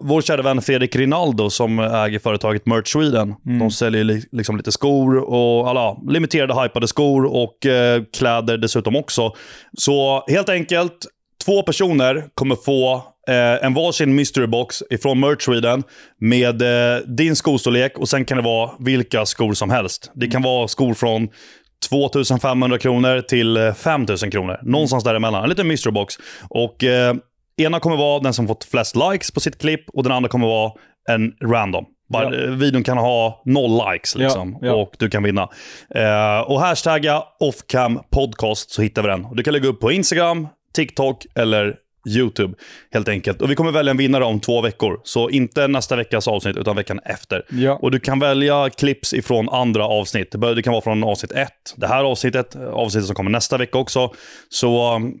eh, vår kära vän Fredrik Rinaldo som äger företaget Merch Sweden. De säljer li- liksom lite skor och alla limiterade hypade skor och eh, kläder dessutom också. Så helt enkelt, två personer kommer få eh, en varsin mystery box ifrån Merch Sweden med eh, din skostorlek och sen kan det vara vilka skor som helst. Det kan vara skor från 2500 kronor till eh, 5000 kronor. Någonstans däremellan. En liten mystery box. Och eh, ena kommer vara den som fått flest likes på sitt klipp och den andra kommer vara en random. Bara, Ja. eh, Videon kan ha noll likes liksom, Ja, ja. och du kan vinna. Eh, och hashtagga offcam podcast så hittar vi den. Du kan lägga upp på Instagram, TikTok eller YouTube helt enkelt. Och vi kommer välja en vinnare om två veckor. Så inte nästa veckas avsnitt utan veckan efter. Ja. Och du kan välja clips ifrån andra avsnitt. Det kan vara från avsnitt ett. Det här avsnittet, avsnittet som kommer nästa vecka också. Så um,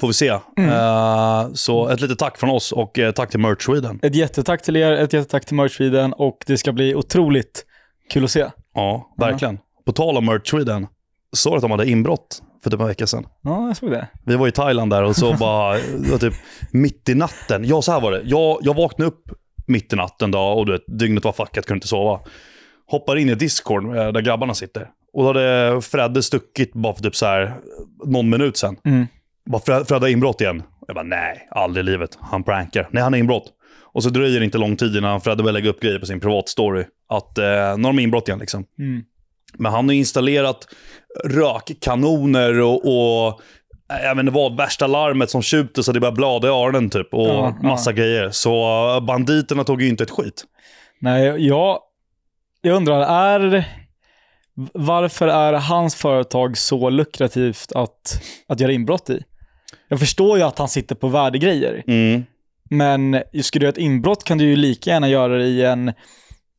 får vi se. Eh, så ett litet tack från oss och eh, tack till Merch Sweden. Ett jättetack till er, ett jättetack till Merch Sweden och det ska bli otroligt kul att se. Ja, verkligen. På tal om Merch Sweden. Såg att de hade inbrott för typ en vecka sedan? Ja, jag såg det. Vi var i Thailand där och så bara, typ mitt i natten. Ja, så här var det. Jag, jag vaknade upp mitt i natten då och du vet, dygnet var fuckat, kunde inte sova. Hoppar in i Discord eh, där grabbarna sitter. Och då hade Fredde stuckit bara för typ så här någon minut sen. Mm. bara Fred, Fred har inbrott igen. Jag bara, nej, aldrig i livet. Han prankar. Nej, han har inbrott. Och så dröjer det inte lång tid innan Fredde börjar lägga upp grejer på sin privatstory. Att eh, har de inbrott igen liksom. Mm. Men han har installerat rökkanoner och, och äh, jag vet inte vad, värsta larmet som tjuter så det börjar blada i öronen typ. Och Ja, massa grejer. Så eh, banditerna tog ju inte ett skit. Nej, jag, jag undrar, är, varför är hans företag så lukrativt att, att göra inbrott i? Jag förstår ju att han sitter på värdegrejer, Mm. men ska du göra ett inbrott kan du ju lika gärna göra det i en,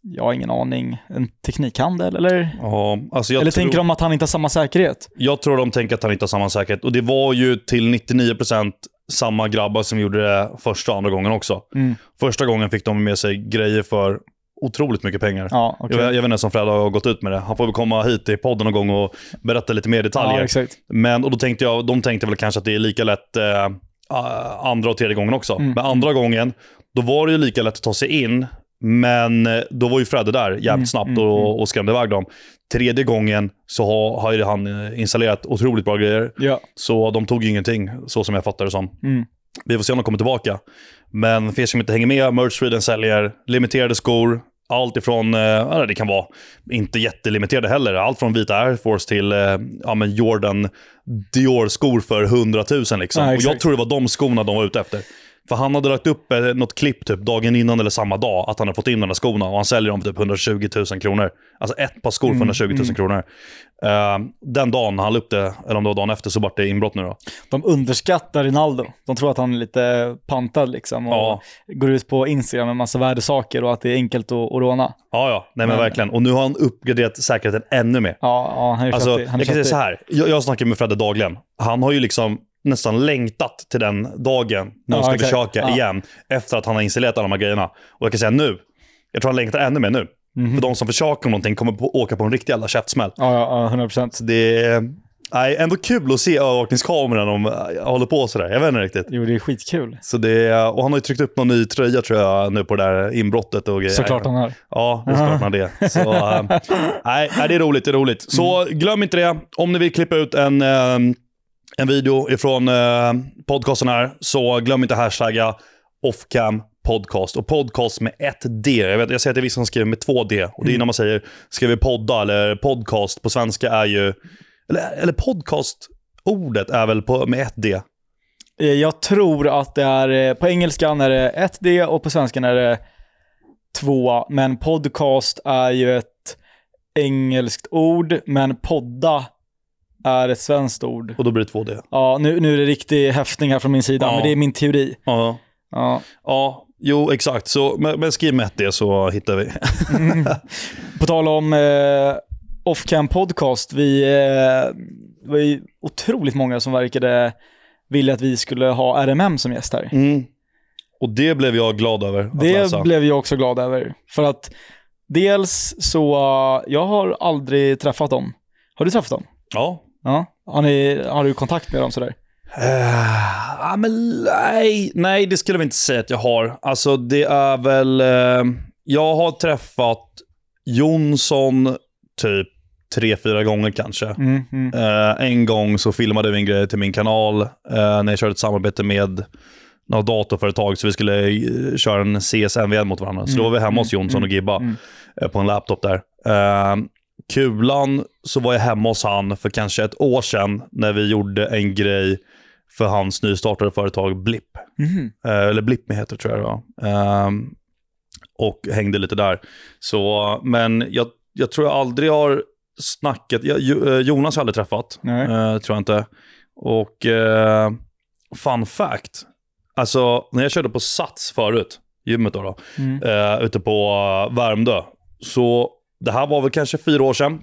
jag har ingen aning, en teknikhandel eller? Ja, alltså eller tror, tänker de att han inte har samma säkerhet? jag tror de tänker att han inte har samma säkerhet. Och det var ju till 99% samma grabbar som gjorde det första och andra gången också. Mm. Första gången fick de med sig grejer för otroligt mycket pengar. Ja, okej. Jag, jag vet inte om Fred har gått ut med det. Han får väl komma hit till podden någon gång och berätta lite mer detaljer. Ja. Men, och då tänkte jag, de tänkte väl kanske att det är lika lätt eh, andra och tredje gången också. Mm. Men andra gången, då var det ju lika lätt att ta sig in. Men eh, då var ju Fredde där jävligt Mm, snabbt mm, och, och skrämde iväg dem. Tredje gången så har, har han eh, installerat otroligt bra grejer. Ja. Så de tog ju ingenting, så som jag fattar det som. Mm. Vi får se om de kommer tillbaka. Men för er som inte hänger med, Merch Sweden säljer limiterade skor. Allt ifrån, eh, det kan vara inte jättelimiterade heller. Allt från vita Air Force till eh, ja, men Jordan Dior-skor för 100 000. Liksom. Ja, och jag tror det var de skorna de var ute efter. För han hade lagt upp eh, något klipp typ dagen innan eller samma dag att han hade fått in de där skorna och han säljer dem för typ 120 000 kronor. Alltså ett par skor för Mm, 120 000 mm. kronor. Eh, den dagen han la upp det, eller om det var dagen efter, så vart det inbrott nu då. De underskattar Rinaldo. De tror att han är lite pantad liksom och Ja. går ut på Instagram med massa värdesaker och att det är enkelt att, att råna. Ja, ja. Nej men Men- verkligen. Och nu har han uppgraderat säkerheten ännu mer. Ja, ja han är Alltså, köttig. Han är jag kan säga så här. Jag, jag snackar med Fredde dagligen. Han har ju liksom nästan längtat till den dagen när han ska exakt. försöka igen. Efter att han har installerat alla de här grejerna. Och jag kan säga nu. Jag tror han längtar ännu mer nu. Mhm. För de som försöker någonting kommer på, åka på en riktig jävla käftsmäll. Ja, ja, ja, 100 procent. Så det är nej, ändå kul att se övervakningskameran om jag håller på sådär. Jag vet inte riktigt. Jo, det är skitkul. Så det är, och han har ju tryckt upp någon ny tröja tror jag nu på det där inbrottet och grejer. Såklart han har. Ja, det är klart det. Så, äh, nej, det är roligt. Det är roligt. Så Mm. glöm inte det. Om ni vill klippa ut en, eh, en video ifrån eh, podcasten här, så glöm inte hashtagga offcam podcast. Och podcast med ett D. Jag, vet, jag ser att det är vissa som skriver med två D. Och det är Mm. när man säger, ska vi podda eller podcast på svenska är ju... Eller, eller podcast, ordet är väl på, med ett D. Eh, Jag tror att det är, eh, på engelskan är det 1D och på svenskan är det 2. Men podcast är ju ett engelskt ord, men podda är ett svenskt ord. Och då blir det två D. Ja, nu, nu är det riktig häftning här från min sida, Ja. men det är min teori. Ja. Ja. Ja, jo exakt. Så, men, men skriv med ett D så hittar vi. På tal om eh, Offcam Podcast, vi eh, det var ju otroligt många som verkade vilja att vi skulle ha RMM som gäst här. Mm. Och det blev jag glad över att Det läsa. blev jag också glad över. För att dels så, jag har aldrig träffat dem. Har du träffat dem? Ja. Ja. Har, ni, har du kontakt med dem sådär? Uh, ja, men nej, nej, det skulle vi inte säga att jag har. Alltså det är väl... eh, jag har träffat Jonsson typ tre, fyra gånger kanske. Mm, mm. Eh, en gång så filmade vi en grej till min kanal eh, när jag körde ett samarbete med något datorföretag så vi skulle eh, köra en CSNVN mot varandra. Så då var vi hemma hos Mm, Jonsson och Gibba mm. eh, på en laptop där. Eh, Kulan så var jag hemma hos han för kanske ett år sedan när vi gjorde en grej för hans nystartade företag Blipp. Mhm. Eh, eller Blipp heter det tror jag det var. Ehm, och hängde lite där. Så, men jag, jag tror jag aldrig har snackat, jag, eh, Jonas har jag aldrig träffat, eh, tror jag inte. Och eh, fun fact, alltså när jag körde på Sats förut, gymmet då, då Mm. eh, ute på eh, Värmdö. Så det här var väl kanske fyra år sedan.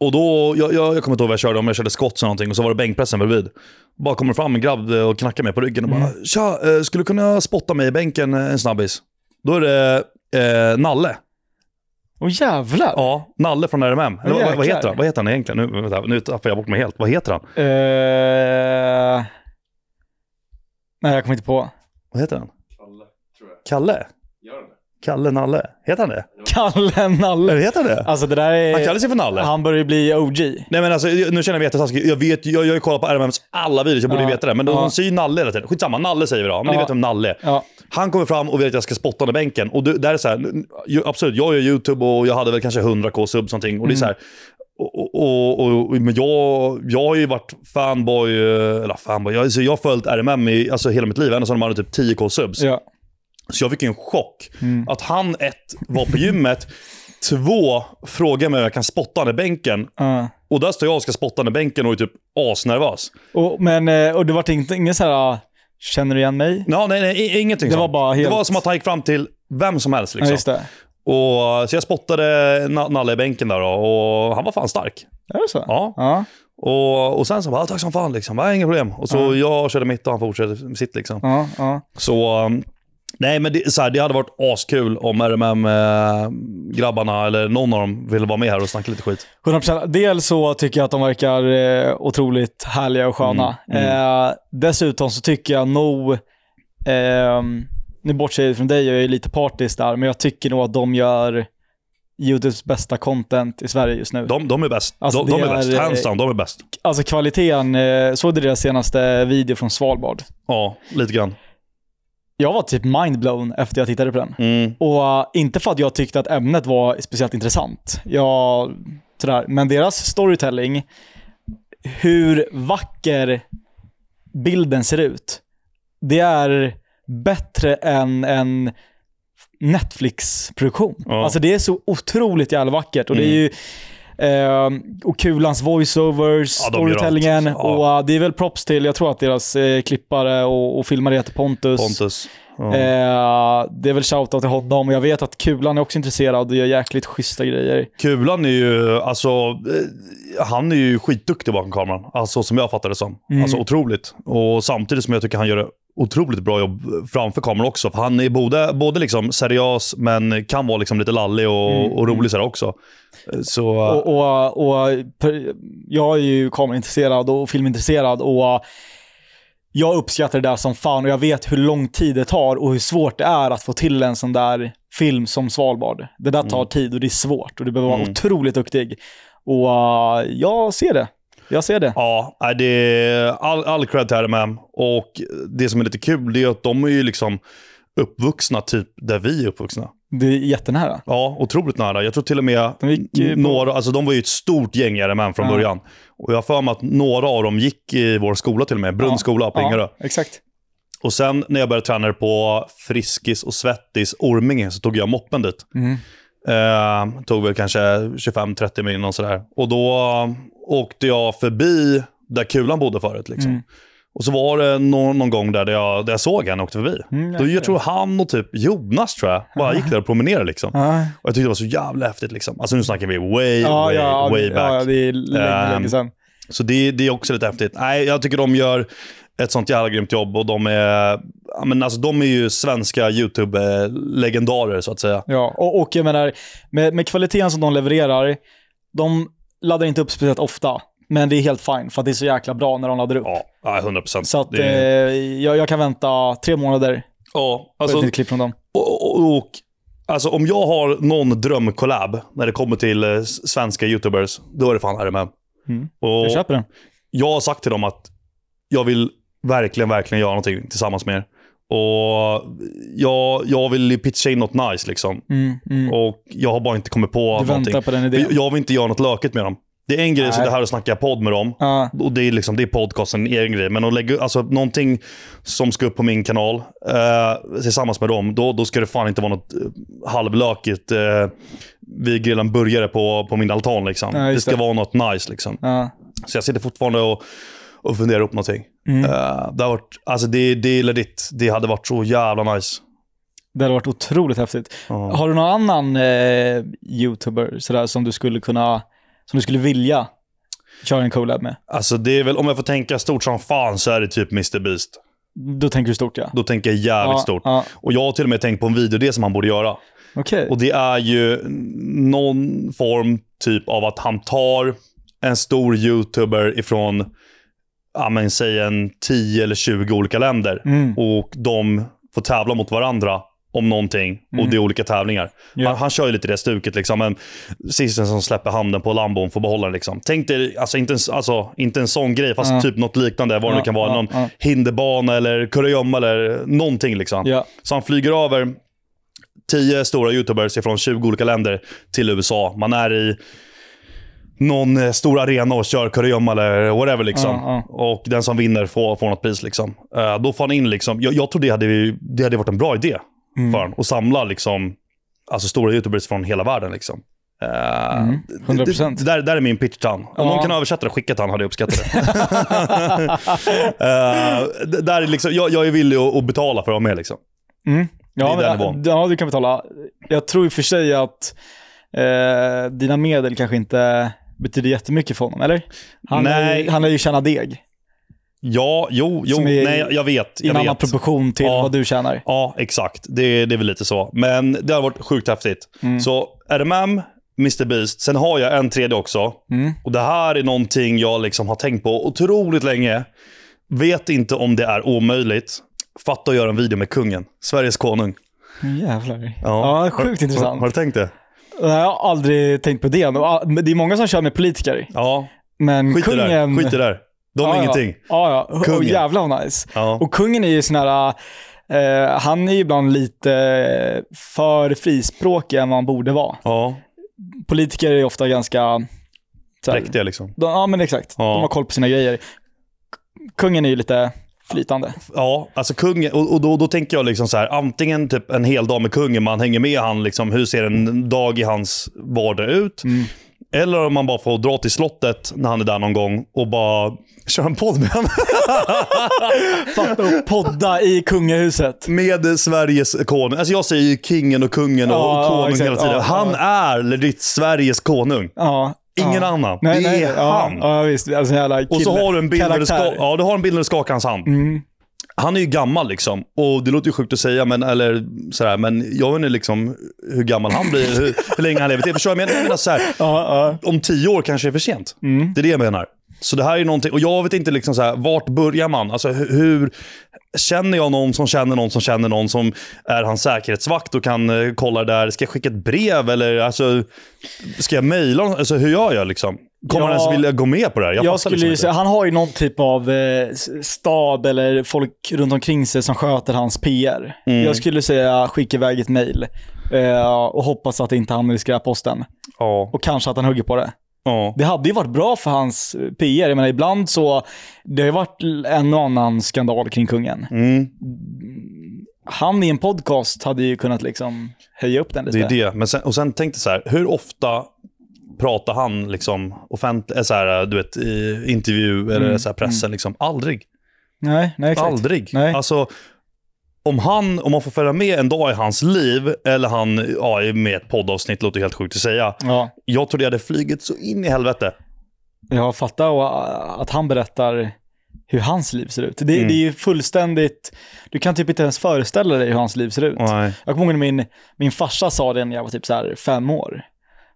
Och då, jag, jag, jag kommer inte ihåg vad jag körde, om jag körde skott eller någonting och så var det bänkpressen bredvid. Bara kommer fram en grabb eh, och knackar mig på ryggen och bara Mm. “Tja, eh, skulle du kunna spotta mig i bänken eh, en snabbis?” Då är det eh, Nalle. Åh jävlar! Ja, Nalle från RMM. Eller, vad, vad heter han? Vad heter han egentligen? Nu, vänta, nu tappar jag bort mig helt. Vad heter han? Eh... Nej, jag kommer inte på. Vad heter han? Kalle, tror jag. Kalle? Gör han det? Kalle Nalle. Heter han det? Kalle Eller Nalle. heter han det? Alltså det där är... Han kallar sig för Nalle. Han börjar ju bli OG. Nej men alltså, nu känner jag mig jättetaskig. Jag vet, jag, jag har ju kollat på RMMs alla videos, jag borde ju Ja. veta det. Men de, Ja. säger Nalle hela tiden. Skitsamma, Nalle säger vi då. Men ni Ja. vet vem Nalle. Ja. Han kommer fram och vill att jag ska spotta honom i bänken. Och det, där är så här, absolut, jag gör YouTube och jag hade väl kanske 100k subs någonting. Och det är så här, och, och, och, och, men jag, jag har ju varit fanboy, eh, eller fanboy, jag, alltså jag har följt RMM i alltså hela mitt liv, ända sedan de hade typ 10k subs. Ja. Så jag fick en chock. Att han ett, var på gymmet, två, frågade mig om jag kan spotta honom i bänken. Ja. Och där står jag och ska spotta honom i bänken och är typ asnervös. Och, men, eh, och det var inte, ingen så här, ah, känner du igen mig? Ja, nej, nej, ingenting Det var bara helt- Det var som att han gick fram till vem som helst. Ja, Liksom. det. och, så jag spottade Na- Nalle i bänken där då, och han var fan stark. Är det så? Ja. Ja. Och, och sen så bara, "Ah, tack som fan liksom. Ja, inga problem. Och så jag körde mitt och han fortsatte sitt liksom. Ja, ja. Så, um, nej men det, så här, det hade varit askul om RMM-grabbarna eller någon av dem ville vara med här och snacka lite skit. 100%. Dels så tycker jag att de verkar eh, otroligt härliga och sköna. Mm, Eh, dessutom så tycker jag nog, eh, nu bortser jag från dig, jag är lite partisk där, men jag tycker nog att de gör YouTubes bästa content i Sverige just nu. De, de är bäst. Alltså, de, de är bäst. är- Hands down, de är bäst. Alltså kvaliteten, eh, såg du deras senaste video från Svalbard? Ja, lite grann. Jag var typ mindblown efter jag tittade på den. Mm. Och uh, inte för att jag tyckte att ämnet var speciellt intressant. Jag, sådär. Men deras storytelling, hur vacker bilden ser ut, det är bättre än en Netflix-produktion. Ja. Alltså det är så otroligt jävla vackert. Och det är ju eh, och Kulans voiceovers, Ja, storytellingen. Ja. Och uh, det är väl props till, jag tror att deras eh, klippare och, och filmare heter Pontus. Pontus. Ja. Eh, det är väl shoutout till honom och jag vet att Kulan är också intresserad och gör jäkligt schyssta grejer. Kulan är ju, alltså, eh, han är ju skitduktig bakom kameran. Alltså som jag fattar det som. Mm. Alltså otroligt. Och samtidigt som jag tycker han gör ett otroligt bra jobb framför kameran också. För han är både, både liksom seriös, men kan vara liksom lite lallig och, och rolig sådär också. Eh, Så, Mm. Och, och, och jag är ju kameraintresserad och filmintresserad och jag uppskattar det där som fan och jag vet hur lång tid det tar och hur svårt det är att få till en sån där film som Svalbard. Det där tar tid och det är svårt och du behöver vara Mm. otroligt duktig. Och uh, jag ser det. Jag ser det. Ja, det är all, all cred till RMM. Och det som är lite kul, det är att de är ju liksom uppvuxna typ där vi är uppvuxna. Det är jättenära. Ja, otroligt nära. Jag tror till och med De gick ju på- några, alltså de var ju ett stort gäng RMM från Ja. början. Och jag har för mig att några av dem gick i vår skola till och med, Brunns skola på Ingarö. Ja, exakt. Och sen när jag började träna på Friskis och Svettis Orminge så tog jag moppen dit. Mm. Eh, tog väl kanske 25-30 min och sådär. Och då åkte jag förbi där Kulan bodde förut. Liksom. Mm. Och så var det någon, någon gång där, där, jag, där jag såg henne åkte förbi. Mm, då, jag tror han och typ Jonas tror jag, bara gick där och promenerade. Liksom. Och jag tyckte det var så jävla häftigt. Liksom. Alltså nu snackar vi way, Ja, way, ja, way back. ja, det är länge, Ehm, länge sedan. Så det, det är också lite häftigt. Nej, jag tycker de gör ett sånt jävla grymt jobb och de är, men alltså, de är ju svenska YouTube-legendarer så att säga. Ja, och, och jag menar, med, med kvaliteten som de levererar, de laddar inte upp speciellt ofta. Men det är helt fine, för det är så jäkla bra när de laddar upp. Ja, ja 100 procent. Så att eh, jag, jag kan vänta tre månader ja, på alltså, ett nytt klipp från dem. och, och, och, alltså, om jag har någon drömkollab när det kommer till eh, svenska YouTubers, då är det fan RMM. Mm. Och Jag köper den. jag har sagt till dem att jag vill verkligen, verkligen göra någonting tillsammans med er. Och jag, jag vill pitcha in något nice liksom. Mm, mm. Och jag har bara inte kommit på Du någonting. väntar på den idén. Jag vill inte göra något lökigt med dem. Det är en grej Nej. det här att snacka podd med dem. Ja, Och det är, liksom, det är podcasten, en egen grej. Men att lägga alltså, någonting som ska upp på min kanal eh, tillsammans med dem, då, då ska det fan inte vara något eh, halvlökigt. Eh, vi grillar en burgare på, på min altan. Liksom. Ja, det ska det. vara något nice. Liksom. ja. Så jag sitter fortfarande och, och funderar upp någonting. Mm. Eh, det, har varit, alltså det, det legit. Det hade varit så jävla nice. Det hade varit otroligt häftigt. Har du någon annan eh, YouTuber sådär, som du skulle kunna, som du skulle vilja köra en collab med? Alltså det är väl, om jag får tänka stort som fan så är det typ Mr. Beast. Då tänker du stort ja. Då tänker jag jävligt ja, stort. Ja. Och jag har till och med tänkt på en videodel som han borde göra. Okej. Och det är ju någon form typ av att han tar en stor YouTuber ifrån, ja men säg en 10 eller 20 olika länder. Mm. Och de får tävla mot varandra om någonting och Mm. det är olika tävlingar. Ja. Han, han kör ju lite det stuket liksom. Men sisten som släpper handen på Lambon får behålla den liksom. Tänk dig, alltså inte en, alltså, inte en sån grej, fast Ja. typ något liknande. Vad det nu kan vara. ja, någon ja. hinderbana eller kurragömma eller någonting liksom. Ja. Så han flyger över tio stora YouTubers från 20 olika länder till USA. Man är i någon eh, stor arena och kör kurragömma eller whatever. Liksom. Ja, Och den som vinner får, får något pris. Liksom. Eh, då får han in, liksom, jag, jag tror det hade, det hade varit en bra idé Mm. för honom. Att samla liksom, alltså, stora YouTubers från hela världen. Liksom. Eh, Mm, 100%. Det, det, där, där är min pitch till han. Om Ja. någon kan översätta det och skicka till han hade jag uppskattat det. Eh, det- där är liksom, jag, jag är villig att, att betala för att vara med. Liksom. Mm. Ja, men, nivån. ja, du kan betala. Jag tror i och för sig att eh, dina medel kanske inte betyder jättemycket för honom, eller? Han, Nej. Är, han är ju tjäna deg Ja, jo, jo Som är nej, jag vet. i en annan proportion till Ja. vad du tjänar. Ja, exakt. Det, det är väl lite så. Men det har varit sjukt häftigt. Mm. Så RMM, Mr Beast. Sen har jag en tredje också. Mm. Och det här är någonting jag liksom har tänkt på otroligt länge. Vet inte om det är omöjligt. Fatta att göra en video med kungen. Sveriges konung. Jävlar. Ja, sjukt har, intressant. Har, har du tänkt det? Jag har aldrig tänkt på det. Det är många som kör med politiker. Ja, Men skit i det där. kungen... Skit i det där. De är ja, ingenting. Ja, ja. Kungen. Och jävlar vad nice. Ja. Och kungen är ju sån här, eh, han är ju ibland lite för frispråkig än vad han borde vara. ja, Politiker är ofta ganska... präktiga liksom. De, ja men exakt, Ja. de har koll på sina grejer. Kungen är ju lite flytande. Ja, alltså kungen, och, och då, då tänker jag liksom så här, antingen typ en hel dag med kungen, man hänger med han, liksom, hur ser en dag i hans vardag ut? Mm. Eller om man bara får dra till slottet när han är där någon gång och bara köra en podd med honom. Fatta att podda i kungahuset. med Sveriges konung. Alltså jag säger ju kingen och kungen och, Ja, och konung exakt. hela tiden. Ja, han ja. är legit Sveriges konung. Ja. Ingen ja. annan. Nej, det nej, är ja, han. Ja, visst. Alltså jävla Och så kille. har du en bild där du, ska, ja, du har en bild där du skakar hans hand. Mm. Han är ju gammal liksom. Och det låter ju sjukt att säga, men, eller, sådär, men jag vet inte liksom hur gammal han blir, hur, hur länge han lever till. Förstår du? Men jag menar så här, Ja, ja. om tio år kanske är för sent. Mm. Det är det jag menar. Så det här är någonting, och jag vet inte liksom så här, vart börjar man? Alltså hur, hur Känner jag någon som känner någon som känner någon som är hans säkerhetsvakt och kan eh, kolla det där? Ska jag skicka ett brev eller alltså, ska jag mejla? Alltså, hur gör jag liksom? Kommer Ja. han ens vilja gå med på det här? Jag, skulle liksom ju inte. säga, han har ju någon typ av eh, stab eller folk runt omkring sig som sköter hans PR. Mm. Jag skulle säga skicka iväg ett mail eh, och hoppas att det inte hamnar i skräpposten. Ja, Och kanske att han hugger på det. ja. Det hade ju varit bra för hans eh, PR. Jag menar, ibland så, det har ju varit en och annan skandal kring kungen. Mm, Han i en podcast hade ju kunnat liksom höja upp den lite. det är det. Men sen, och sen tänkte jag så här, hur ofta pratar han liksom offentligt, så här, du vet, i intervju eller Mm, så här, pressen? Liksom? Aldrig. Nej, nej exakt. Aldrig. Nej. Alltså, om, han, om man får följa med en dag i hans liv, eller han ja, med i ett poddavsnitt, låter helt sjukt att säga. Ja, Jag tror det hade flugit så in i helvete. jag fattar och, äh, att han berättar hur hans liv ser ut. Det, Mm. det är ju fullständigt, du kan typ inte ens föreställa dig hur hans liv ser ut. Nej. Jag kommer ihåg när min, min farsa sa det när jag var typ så här fem år.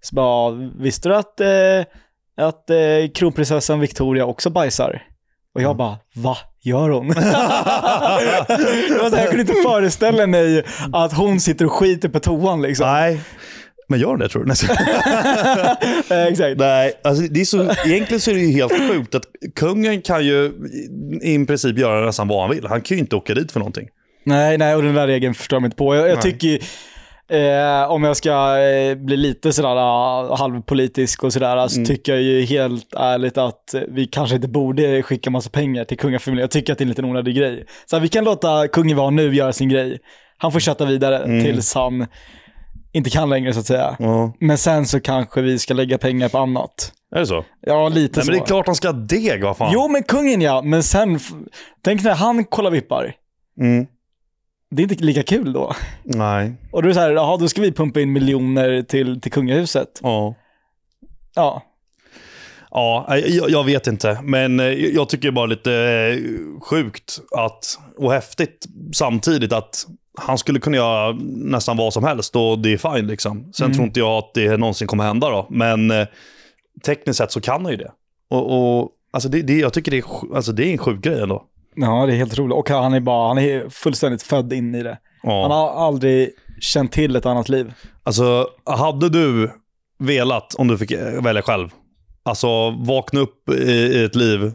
Så bara, visste du att, eh, att eh, kronprinsessan Victoria också bajsar? Och Mm. jag bara, va? Gör hon? här, jag kunde inte föreställa mig att hon sitter och skiter på toan liksom. Nej. Men gör det tror du? Eh, Exakt. Nej, alltså det är så, egentligen så är det ju helt sjukt att kungen kan ju i princip göra nästan vad han vill. Han kan ju inte åka dit för någonting. Nej, nej, och den där regeln förstår jag mig inte på. Jag, jag tycker eh, om jag ska eh, bli lite sådär uh, halvpolitisk och sådär, så Mm. tycker jag ju helt ärligt att vi kanske inte borde skicka massa pengar till kungafamiljen. Jag tycker att det är en liten onödig grej. Så här, vi kan låta kungen vara nu göra sin grej. Han får kötta vidare Mm. tills han inte kan längre så att säga. Ja. Men sen så kanske vi ska lägga pengar på annat. Är det så? Ja, lite Nej, så. men det är klart han ska ha deg, vad fan. Jo, men kungen ja, men sen, tänk när han kollar vippar. Mm. Det är inte lika kul då. Nej. Och då är det så här, jaha, då ska vi pumpa in miljoner till, till kungahuset. Ja. Ja, Ja, jag, jag vet inte. Men eh, jag tycker bara lite eh, sjukt att, och häftigt samtidigt att han skulle kunna göra nästan vad som helst och det är fine. Liksom. Sen Mm. tror inte jag att det någonsin kommer hända. Då. Men eh, tekniskt sett så kan han ju det. Och, och, alltså det, det, jag tycker det är, alltså det är en sjuk grej ändå. Ja det är helt roligt. Och han är bara, han är fullständigt född in i det. Ja. Han har aldrig känt till ett annat liv. Alltså, hade du velat, om du fick välja själv, alltså vakna upp i, i ett liv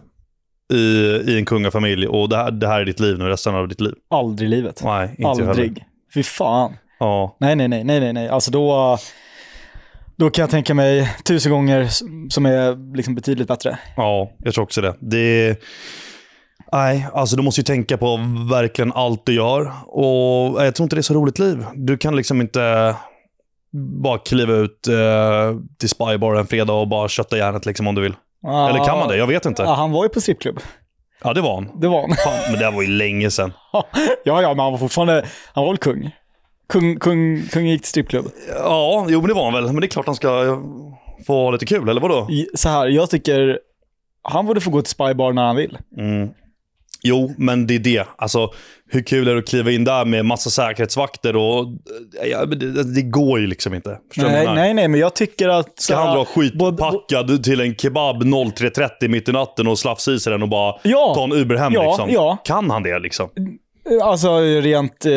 i, i en kungafamilj och det här, det här är ditt liv nu resten av ditt liv? Aldrig i livet. Nej, inte. Aldrig. Fy fan. Ja, Nej, nej, nej, nej, nej. Alltså då, då kan jag tänka mig tusen gånger som är liksom betydligt bättre. ja, jag tror också det. det Nej, alltså du måste ju tänka på verkligen allt du gör. Och jag tror inte det är så roligt liv. Du kan liksom inte bara kliva ut eh, till Spybar en fredag och bara kötta järnet liksom om du vill. Eller kan man det? Jag vet inte. Ja, han var ju på strippklubb. Ja, det var han. Det var han. Fan, men det var ju länge sedan. ja, ja, men han var fortfarande, han var väl kung? Kung, kung, kung gick till strippklubb. Ja, jo men det var han väl. Men det är klart han ska eh, få ha lite kul, eller vadå? Så här, jag tycker han borde få gå till spybar när han vill. Mm. Jo, men det är det. Alltså, hur kul är det att kliva in där med massa säkerhetsvakter och... Ja, men det, det går ju liksom inte. Förstår Nej, nej, nej, men jag tycker att... Ska han dra både- skitpackad till en kebab 03.30 mitt i natten och slafsa i sig den och bara Ja. ta en Uber hem Ja, liksom? ja. Kan han det liksom? Alltså rent eh,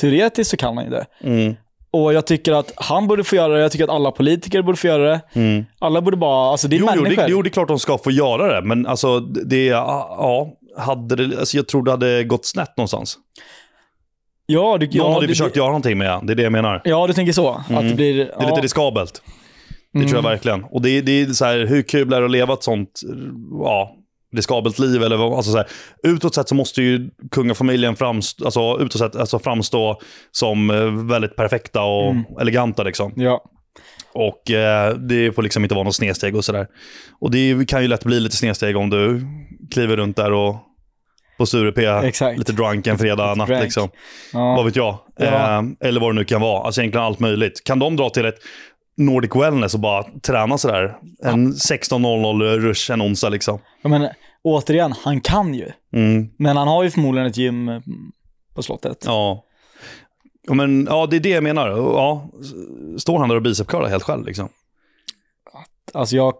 teoretiskt så kan han ju det. Mm. Och jag tycker att han borde få göra det, jag tycker att alla politiker borde få göra det. Mm. Alla borde bara, alltså det är Jo, jo, människor. det, jo, det är klart de ska få göra det, men alltså det... Ja, hade det, alltså, jag tror det hade gått snett någonstans. ja, du, Någon ja, hade det, försökt göra någonting med det. Det är det jag menar. Ja, du tänker så. Att det blir... Det är lite riskabelt. Det tror jag verkligen. Och det, är- det är så här, hur kul är det att leva ett sånt ja, riskabelt liv? Eller, vad- alltså så här, utåt sett så måste ju kungafamiljen framstå, alltså, utåt sett, alltså framstå som eh, väldigt perfekta och eleganta. Liksom. Ja. Och eh, det får liksom inte vara någon snedsteg och sådär. Och det kan ju lätt bli lite snedsteg om du kliver runt där och på Exakt. lite drunk en fredag natt. drank. Liksom. ja. Vad vet jag? Ja. Eh, eller vad det nu kan vara. Alltså egentligen allt möjligt. Kan de dra till ett Nordic Wellness och bara träna sådär? En 16.00 rush en onsdag liksom. Ja, men återigen, han kan ju. Mm, Men han har ju förmodligen ett gym mm, på slottet. ja. Men, ja, det är det jag menar. Ja, står han där och bicepcurlar helt själv liksom? Alltså jag,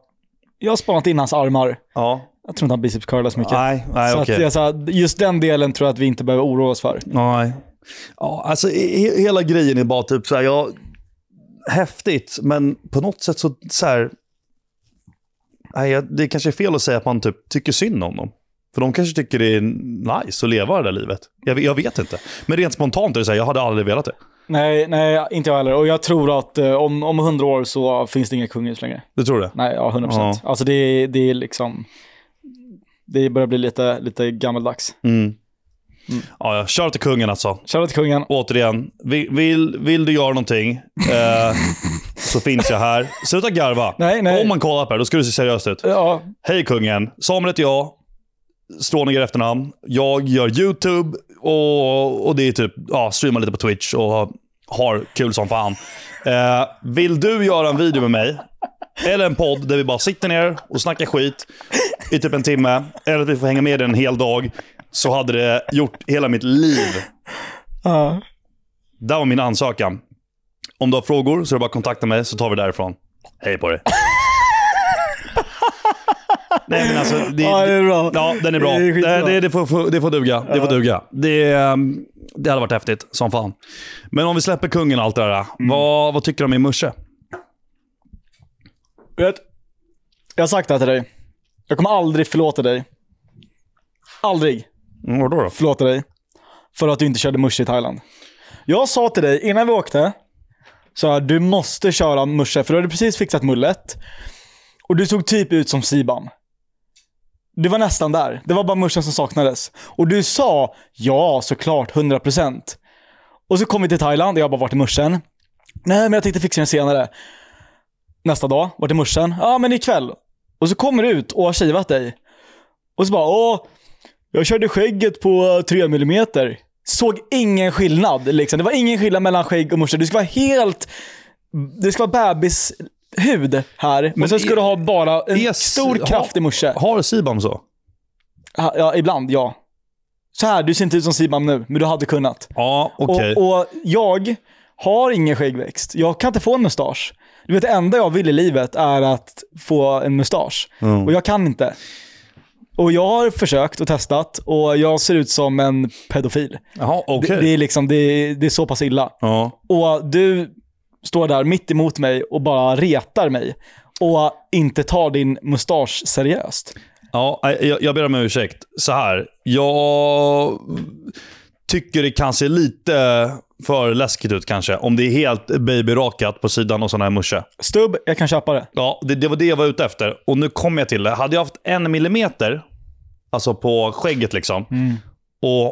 jag har spanat in hans armar. Ja. Jag tror inte han biceps curlar så mycket. Nej, nej så okej. att, jag sa, just den delen tror jag att vi inte behöver oroa oss för. Nej. Ja, alltså he- hela grejen är bara typ så här, ja, häftigt, men på något sätt så, så här, nej, det kanske är fel att säga att man typ tycker synd om dem. För de kanske tycker det är nice att leva det där livet. Jag, jag vet inte. Men rent spontant är det så här, jag hade aldrig velat det. Nej, nej, inte jag heller. Och jag tror att eh, om, om 100 år så finns det inga kungahus längre. Du tror det? Nej, ja, 100%. Ja. Alltså det, är- det är liksom... Det börjar bli lite, lite gammaldags. Mm. Ja, ja, kör till kungen alltså. Shoutout till kungen. Återigen, vill, vill, vill du göra någonting eh, så finns jag här. Sluta garva. Nej, nej. Om man kollar på det, då ska det se seriöst ut. Ja, Hej kungen, Samuel heter jag. Stråniga efternamn. Jag gör YouTube och, och det är typ, ja, streamar lite på Twitch och har kul som fan. Eh, vill du göra en video med mig, eller en podd där vi bara sitter ner och snackar skit i typ en timme, eller att vi får hänga med en hel dag, så hade det gjort hela mitt liv. ja. Där var min ansökan. Om du har frågor så är det bara att kontakta mig så tar vi därifrån. Hej på dig. Nej men alltså, det, Ja, det är bra. Ja, den är bra. Det är Det, det, får, det får duga. Det får duga. Det, ehm, det hade varit häftigt som fan. Men om vi släpper kungen och allt det där. Mm. Vad, vad tycker du om min musche? Vet, jag har sagt det här till dig. Jag kommer aldrig förlåta dig. Aldrig Mm, vadå då? förlåta dig. För att du inte körde musche i Thailand. Jag sa till dig innan vi åkte, så här, du måste köra musche, för du hade precis fixat mullet. Och du såg typ ut som Sibam. Du var nästan där. Det var bara muschen som saknades. Och du sa, ja såklart, 100%. Och så kom vi till Thailand, jag bara vart är muschen. Nej, men jag tänkte fixa den senare. Nästa dag, vart är muschen. Ja, men ikväll. Och så kommer du ut och har kivat dig. Och så bara, åh, jag körde skägget på 3 mm. Såg ingen skillnad liksom. Det var ingen skillnad mellan skägg och musche. Du ska vara helt... Det ska vara bebishud här. Men så ska du ha bara en är- stor har- kraftig musche. Har Sibam så? Ja, Ja, ibland ja. Så här, du ser inte ut som Sibam nu, men du hade kunnat. Ja, okej. Och, och jag har ingen skäggväxt. Jag kan inte få en mustasch. Du vet, det enda jag vill i livet är att få en mustasch. Mm. Och jag kan inte. Och jag har försökt och testat och jag ser ut som en pedofil. Jaha, okej. Det, det, är liksom, det, det är så pass illa. Ja. Och du står där mitt emot mig och bara retar mig. Och inte tar din mustasch seriöst. Ja, jag, jag ber om ursäkt. Så här. Jag tycker det kan se lite för läskigt ut kanske. Om det är helt babyrakat på sidan och sån här musche. Stubb, jag kan köpa det. Ja, det, det var det jag var ute efter. Och nu kommer jag till det. Hade jag haft en millimeter, alltså på skägget liksom,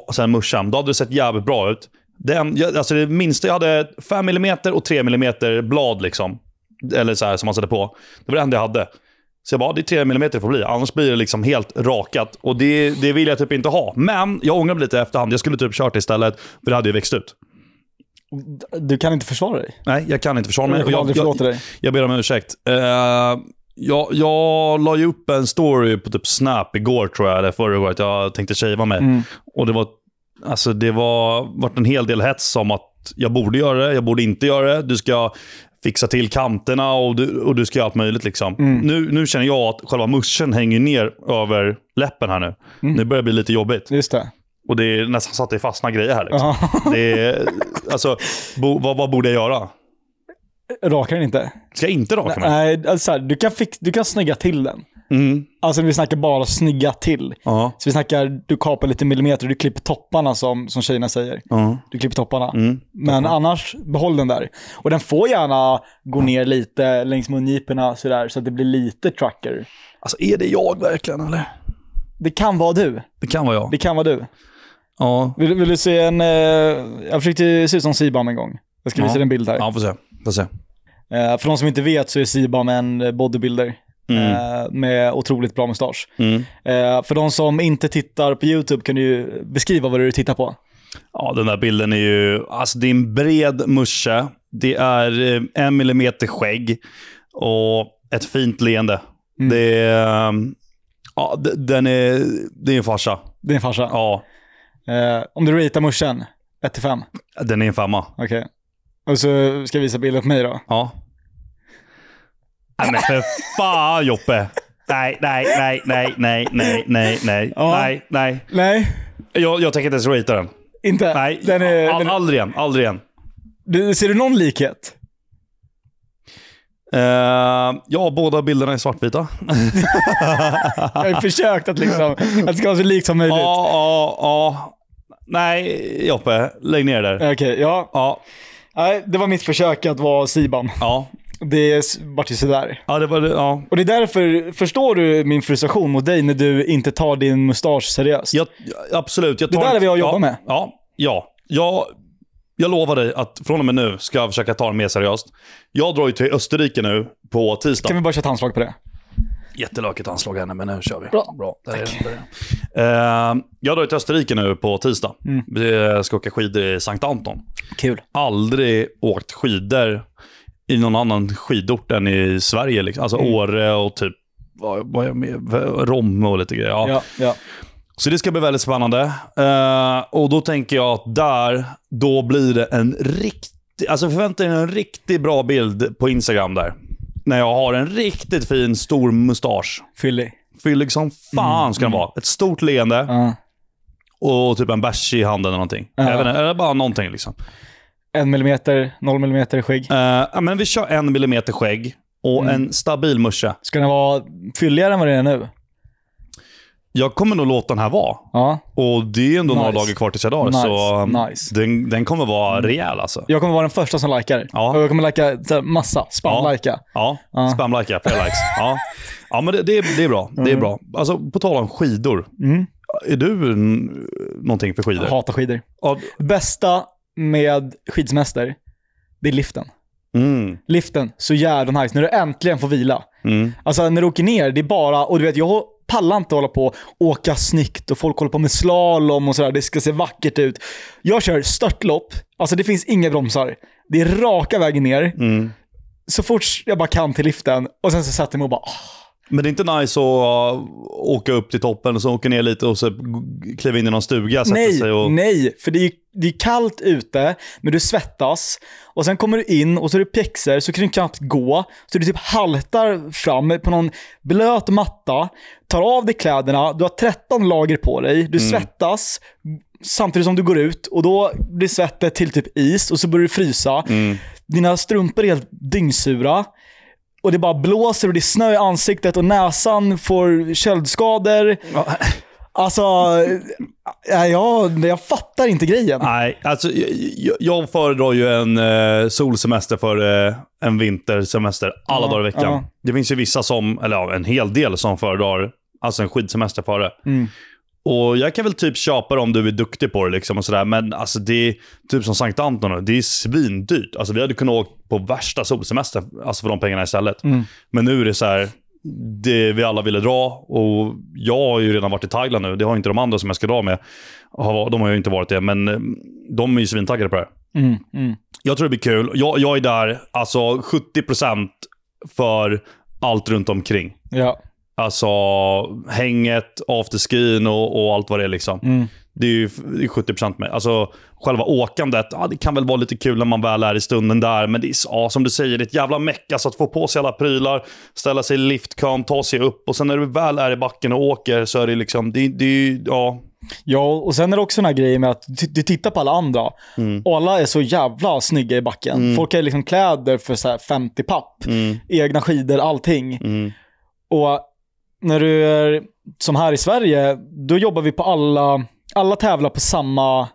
och sen muschan, då hade det sett jävligt bra ut. Den, jag, alltså det minsta jag hade 5 mm och 3 mm blad liksom. Eller så här som man sätter på. Det var det enda jag hade. Så jag bara, det är 3 mm får bli. Annars blir det liksom helt rakat. Och det, det vill jag typ inte ha. Men jag ångrar mig lite i efterhand. Jag skulle typ kört det istället. För det hade ju växt ut. Du kan inte försvara dig. Nej, jag kan inte försvara mig. Jag aldrig förlåta dig. Jag ber om ursäkt. Uh, jag, jag la ju upp en story på typ Snap igår tror jag, eller förra året. Jag tänkte shava mig. Mm. Och det var, alltså det var varit en hel del hets om att jag borde göra det, jag borde inte göra det. Du ska fixa till kanterna och du, och du ska göra allt möjligt. Liksom. Mm. Nu, nu känner jag att själva muschen hänger ner över läppen här nu. Mm. Det börjar bli lite jobbigt. Just det. Och det är nästan så att det fastnar grejer här. Liksom. Det är, alltså, bo, vad, vad borde jag göra? Rakar den inte? Ska jag inte raka mig? Nej, alltså, du, kan fix, du kan snygga till den. Mm. Alltså vi snackar bara snygga till. Ja. Så vi snackar, du kapar lite millimeter du klipper topparna som, som tjejerna säger. Ja. Du klipper topparna. Mm. Men annars, behåll den där. Och den får gärna gå ner lite längs mungiporna sådär, så att det blir lite trucker. Alltså är det jag verkligen eller? Det kan vara du. Det kan vara jag. Det kan vara du. Ja. Vill, vill du se en... Eh, jag försökte se ut som Sibam en gång. Jag ska Ja. visa dig en bild här. Ja, får se. Får se. Eh, för de som inte vet så är Sibam en bodybuilder. Mm. Eh, med otroligt bra mustasch. Mm. Eh, för de som inte tittar på YouTube kan du beskriva vad du tittar på. Ja, den där bilden är ju... Alltså det är en bred musche. Det är eh, en millimeter skägg och ett fint leende. Mm. Det är... um, Ja, den är... Det är en farsa. Det är en farsa. Ja, Eh, om du ratear morsan, 1-5. den är en femma. Okej. Och så ska jag visa bilden på mig då. Ja. Nej men för fan Joppe! Nej, nej, nej, nej, nej, nej, nej, nej, Ja. nej, nej. Nej, Jag, jag tänker inte ens ratea den. inte. Nej, Den är, all, den, aldrig igen. Aldrig igen. du, ser du någon likhet? Uh, ja, båda bilderna är svartvita. Jag har försökt att, liksom, att det ska vara så likt som möjligt. Ja, ja, ja. Nej, Joppe. Lägg ner det där. Okej, ja. Ja, Nej, det var mitt försök att vara Sibam. ja. Det vart ju sådär. Ja, det var det. Ja. Och det är därför, förstår du min frustration mot dig när du inte tar din mustasch seriöst? Jag, absolut. Jag Det tar där är vad jag ja, jobbar med. Ja, ja. Jag, jag lovar dig att från och med nu ska jag försöka ta det mer seriöst. Jag drar ju till Österrike nu på tisdag. Kan vi bara köra ett handslag på det? Jättelökigt anslag nu, men nu kör vi. Bra. Bra. Där är den, där. Eh, jag drar till Österrike nu på tisdag. Mm. Vi ska åka skidor i Sankt Anton. Kul. Aldrig åkt skidor i någon annan skidort än i Sverige. Liksom. Alltså Mm. Åre och typ vad, jag med? Romme och lite grejer. Ja. Ja, ja. Så det ska bli väldigt spännande. Eh, och då tänker jag att där, då blir det en riktig, alltså förvänta er en riktigt bra bild på Instagram där. När jag har en riktigt fin stor mustasch. Fyllig. Fyllig som fan ska den vara. Ett stort leende Ja. och typ en bärs i handen eller någonting. Ja. Även, eller bara någonting liksom. En millimeter, noll millimeter skägg. Ja, men vi kör en millimeter skägg och Mm. en stabil musche. Ska den vara fylligare än vad det är nu? Jag kommer nog låta den här vara. Ja. Och det är ändå några Nice. dagar kvar tills jag drar. Nice, Så nice. Den, den kommer vara rejäl alltså. Jag kommer vara den första som likar. Ja. Och jag kommer lika här, massa. Spam-lika. Ja, Ja. spamlika, fler likes. Ja, ja men det, det, är, det är bra. Det är bra. Alltså, på tal om skidor. Mm. Är du någonting för skidor? Jag hatar skidor. Ja, Bästa med skidsemester, det är liften. Mm, Liften, så jävla nice. När du äntligen får vila. mm, Alltså när du åker ner, det är bara, och du vet jag pallar inte hålla på och åka snyggt och folk håller på med slalom och sådär. Det ska se vackert ut. Jag kör störtlopp, alltså det finns inga bromsar. Det är raka vägen ner, mm. så fort jag bara kan till liften och sen så sätter jag mig och bara, ah, Men det är inte nice att uh, åka upp till toppen och så åka ner lite och så kliva in i någon stuga, sätta Nej, sig och... nej, för det är, det är kallt ute, men du svettas. Och sen kommer du in och så är det pjäxor, så kan du knappt gå. Så du typ haltar fram på någon blöt matta, tar av dig kläderna, du har 13 lager på dig, du svettas samtidigt som du går ut och då blir svettet till typ is och så börjar du frysa. Mm. Dina strumpor är helt dyngsura. Och det bara blåser och det är snö i ansiktet och näsan får köldskador. Alltså, ja, jag, jag fattar inte grejen. Nej, alltså jag, jag- jag föredrar ju en eh, solsemester för eh, en vintersemester alla Ja, dagar i veckan. ja. Det finns ju vissa som, eller ja, en hel del som föredrar alltså en skidsemester före. Mm. Och jag kan väl typ köpa det om du är duktig på det liksom och sådär. Men alltså det är typ som Sankt Anton, det är svindyrt. Alltså vi hade kunnat åka på värsta solsemester alltså för de pengarna istället. Mm. Men nu är det så här, det vi alla ville dra och jag har ju redan varit i Thailand nu. Det har inte de andra som jag ska dra med. De har ju inte varit det, men eh, de är ju svintaggade på det här. Mm, mm. Jag tror det blir kul. Jag, jag är där, alltså 70% för allt runt omkring. Ja. Alltså hänget, afterskin och, och allt vad det är liksom. Mm. Det är ju det är 70% med. Alltså själva åkandet, ja, det kan väl vara lite kul när man väl är i stunden där. Men det är ja, som du säger, det är ett jävla meck. Alltså att få på sig alla prylar, ställa sig i liftkön, ta sig upp. Och sen när du väl är i backen och åker så är det liksom, det, det ja. Ja, och sen är det också den här grejen med att du, tittar på alla andra Mm. och alla är så jävla snygga i backen. Folk har liksom kläder för så här 50 papp, Mm, egna skidor, allting. mm, Och när du är som här i Sverige, då jobbar vi på alla, alla tävlar på samma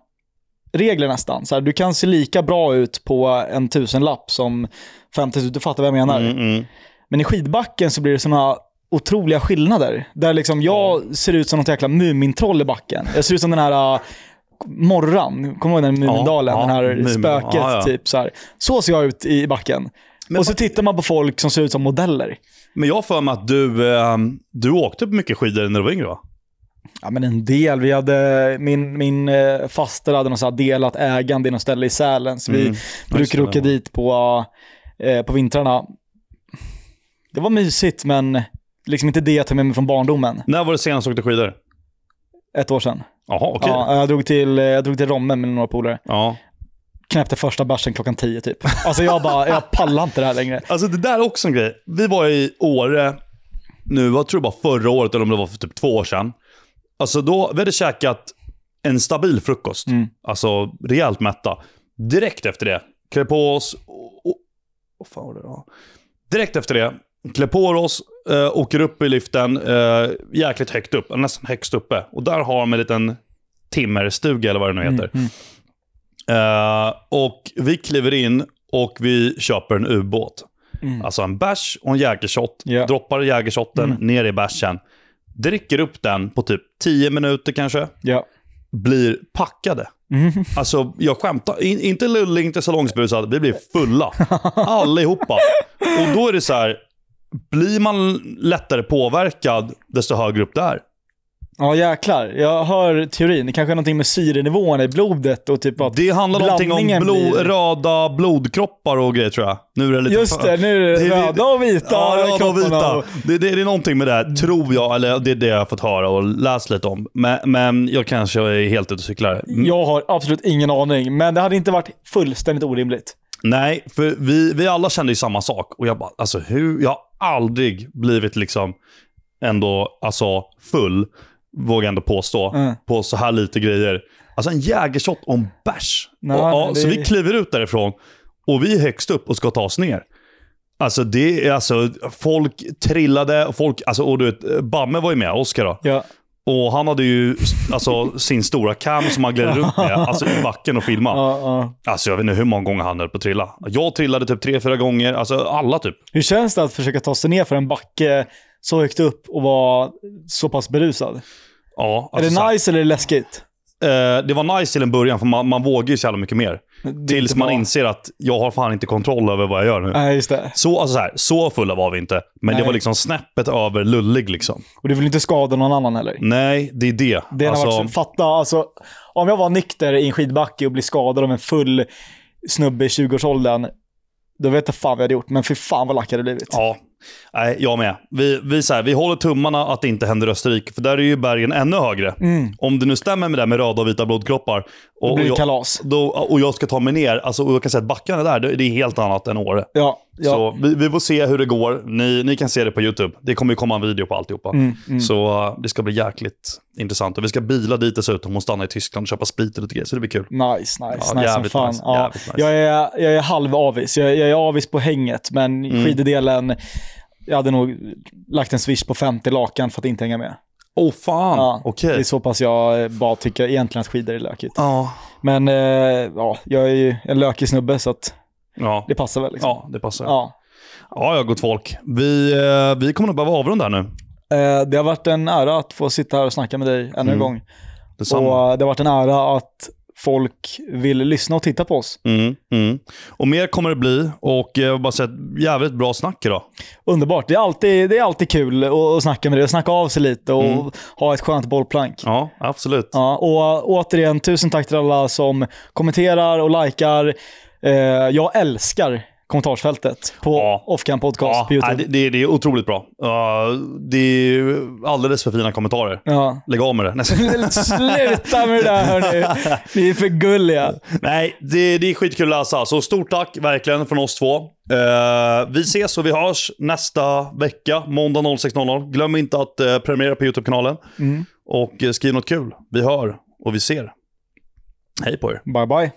regler nästan. Så här, du kan se lika bra ut på en tusenlapp som 50 000, du fattar vad jag menar. mm, mm. Men i skidbacken så blir det såna otroliga skillnader. Där liksom jag ser ut som något jäkla Mumintroll i backen. Jag ser ut som den här uh, Morran, kommer du ihåg den Mumindalen? Ja, den här ja, spöket Ja, ja. typ. Så, här. så ser jag ut i backen. och så tittar man på folk som ser ut som modeller. Men jag har för mig att du, eh, du åkte på mycket skidor när du var yngre va? Ja men en del. Vi hade, min, min eh, faster hade något delat ägande i något ställe i Sälen. Så vi Mm. brukade åka dit på, eh, på vintrarna. Det var mysigt men liksom inte det jag tar med mig från barndomen. När var det senast du åkte skidor? Ett år sedan. Jaha, okej. Ja, jag, drog till, jag drog till Romme med några polare. Ja. Knäppte första bärsen klockan tio typ. Alltså jag bara, jag pallar inte det här längre. Alltså det där är också en grej. Vi var i Åre, nu, jag tror det var förra året eller om det var för typ två år sedan. Alltså då, vi hade käkat en stabil frukost. Mm. Alltså rejält mätta. Direkt efter det, klä på oss och... vad fan var det då? Direkt efter det, klä på oss, äh, åker upp i liften, äh, jäkligt högt upp, nästan högst uppe. Och där har de en liten timmerstuga eller vad det nu heter. Mm, Eh, och vi kliver in och vi köper en ubåt. Mm. Alltså en bärs och en jägershot. Ja. Droppar jägershotten Mm. ner i bärsen. Dricker upp den på typ 10 minuter kanske. Ja. Blir packade. Mm. Alltså jag skämtar. In, inte lullig, inte salongsberusad. Vi blir fulla. Allihopa. Och då är det så här. Blir man lättare påverkad desto högre upp det är. Ja jäklar, jag hör teorin. Det kanske är någonting med syrenivåerna i blodet och typ att... Det handlar någonting om blod, blir- röda blodkroppar och grejer tror jag. Nu är det lite Just det, nu är det, röda och vita Ja, röda och vita. och- Det, det, det är någonting med det, här, tror jag. Eller det är det jag har fått höra och läst lite om. Men, men jag kanske är helt ute och cyklar. Mm. Jag har absolut ingen aning, men det hade inte varit fullständigt orimligt. Nej, för vi, vi alla kände ju samma sak. Och jag bara, alltså hur? Jag har aldrig blivit liksom ändå alltså full, vågar jag ändå påstå, Mm. på så här lite grejer. Alltså en jägershot en bärs. Och, ja, det- Så vi kliver ut därifrån och vi är högst upp och ska ta oss ner. Alltså det är alltså, folk trillade, och folk, alltså, och du vet, Bamme var ju med, Oskar då. Ja. Och han hade ju alltså, sin stora cam som han gled runt med, alltså i backen och filma. Ja, ja. Alltså jag vet inte hur många gånger han höll på att trilla. Jag trillade typ tre, fyra gånger. Alltså alla typ. Hur känns det att försöka ta sig ner för en backe så högt upp och vara så pass berusad? Ja, är alltså, det så här, nice eller är det läskigt? eh, det var nice till en början, för man, man vågar ju så jävla mycket mer. Det är Tills man bra. inser att jag har fan inte kontroll över vad jag gör nu. Nej, just det. Så, alltså så, här, så fulla var vi inte. Men det Nej. var liksom snäppet över lullig liksom. Och du vill inte skada någon annan heller? Nej, det är det. Det har alltså, varit, fatta, alltså, om jag var nykter i en skidbacke och blev skadad av en full snubbe i 20-årsåldern, då vet jag fan vad jag hade gjort. Men för fan vad lack jag hade blivit. Ja, Nej, jag med. Vi, vi, så här, vi håller tummarna att det inte händer Österrike, för där är ju bergen ännu högre. Mm. Om det nu stämmer med det med röda och vita blodkroppar, Då och, blir det och, jag, kalas. då, och jag ska ta mig ner, alltså, och jag kan säga att backarna där, det det är helt annat än Åre. Ja, ja. Så vi, vi får se hur det går. Ni, ni kan se det på YouTube. Det kommer ju komma en video på alltihopa. Mm, mm. Så uh, det ska bli jäkligt intressant. Och vi ska bila dit dessutom och stanna i Tyskland och köpa sprit och lite grejer, så det blir kul. Nice, nice, Ja, nice jävligt fan. nice, Ja, jävligt nice. jag, är, jag är halv avis. Jag, jag är avis på hänget, men Mm. skidedelen, jag hade nog lagt en swish på 50 lakan för att inte hänga med. Åh oh, fan, Ja, okej. Det är så pass jag eh, bara tycker egentligen att skidor är lökigt. Ja. Men eh, ja, jag är ju en lökig snubbe så att Ja. det passar väl. Liksom. ja, det passar. Ja, Ja. ja, gott folk. Vi, eh, vi kommer nog behöva avrunda här nu. Eh, det har varit en ära att få sitta här och snacka med dig ännu en Mm. gång. Detsamma. Och eh, det har varit en ära att folk vill lyssna och titta på oss. Mm, mm. Och mer kommer det bli. Och jag vill bara säga ett jävligt bra snack idag. Underbart. Det är alltid, det är alltid kul att, snacka med dig och snacka av sig lite och Mm. ha ett skönt bollplank. Ja, absolut. Ja, och återigen, tusen tack till alla som kommenterar och likar. Eh, jag älskar kommentarsfältet på Ja. Offcam Podcast Ja, på YouTube. nej, det, det, är otroligt bra. Uh, det är alldeles för fina kommentarer. Ja. Lägg av med det. Sluta med det där hörni. Ni är för gulliga. Nej, det, det är skitkul att läsa. Så stort tack verkligen från oss två. Eh, vi ses och vi hörs nästa vecka, måndag 06.00. Glöm inte att uh, prenumerera på YouTube-kanalen. Mm. Och eh, skriv något kul. Vi hör och vi ser. Hej på er. Bye bye.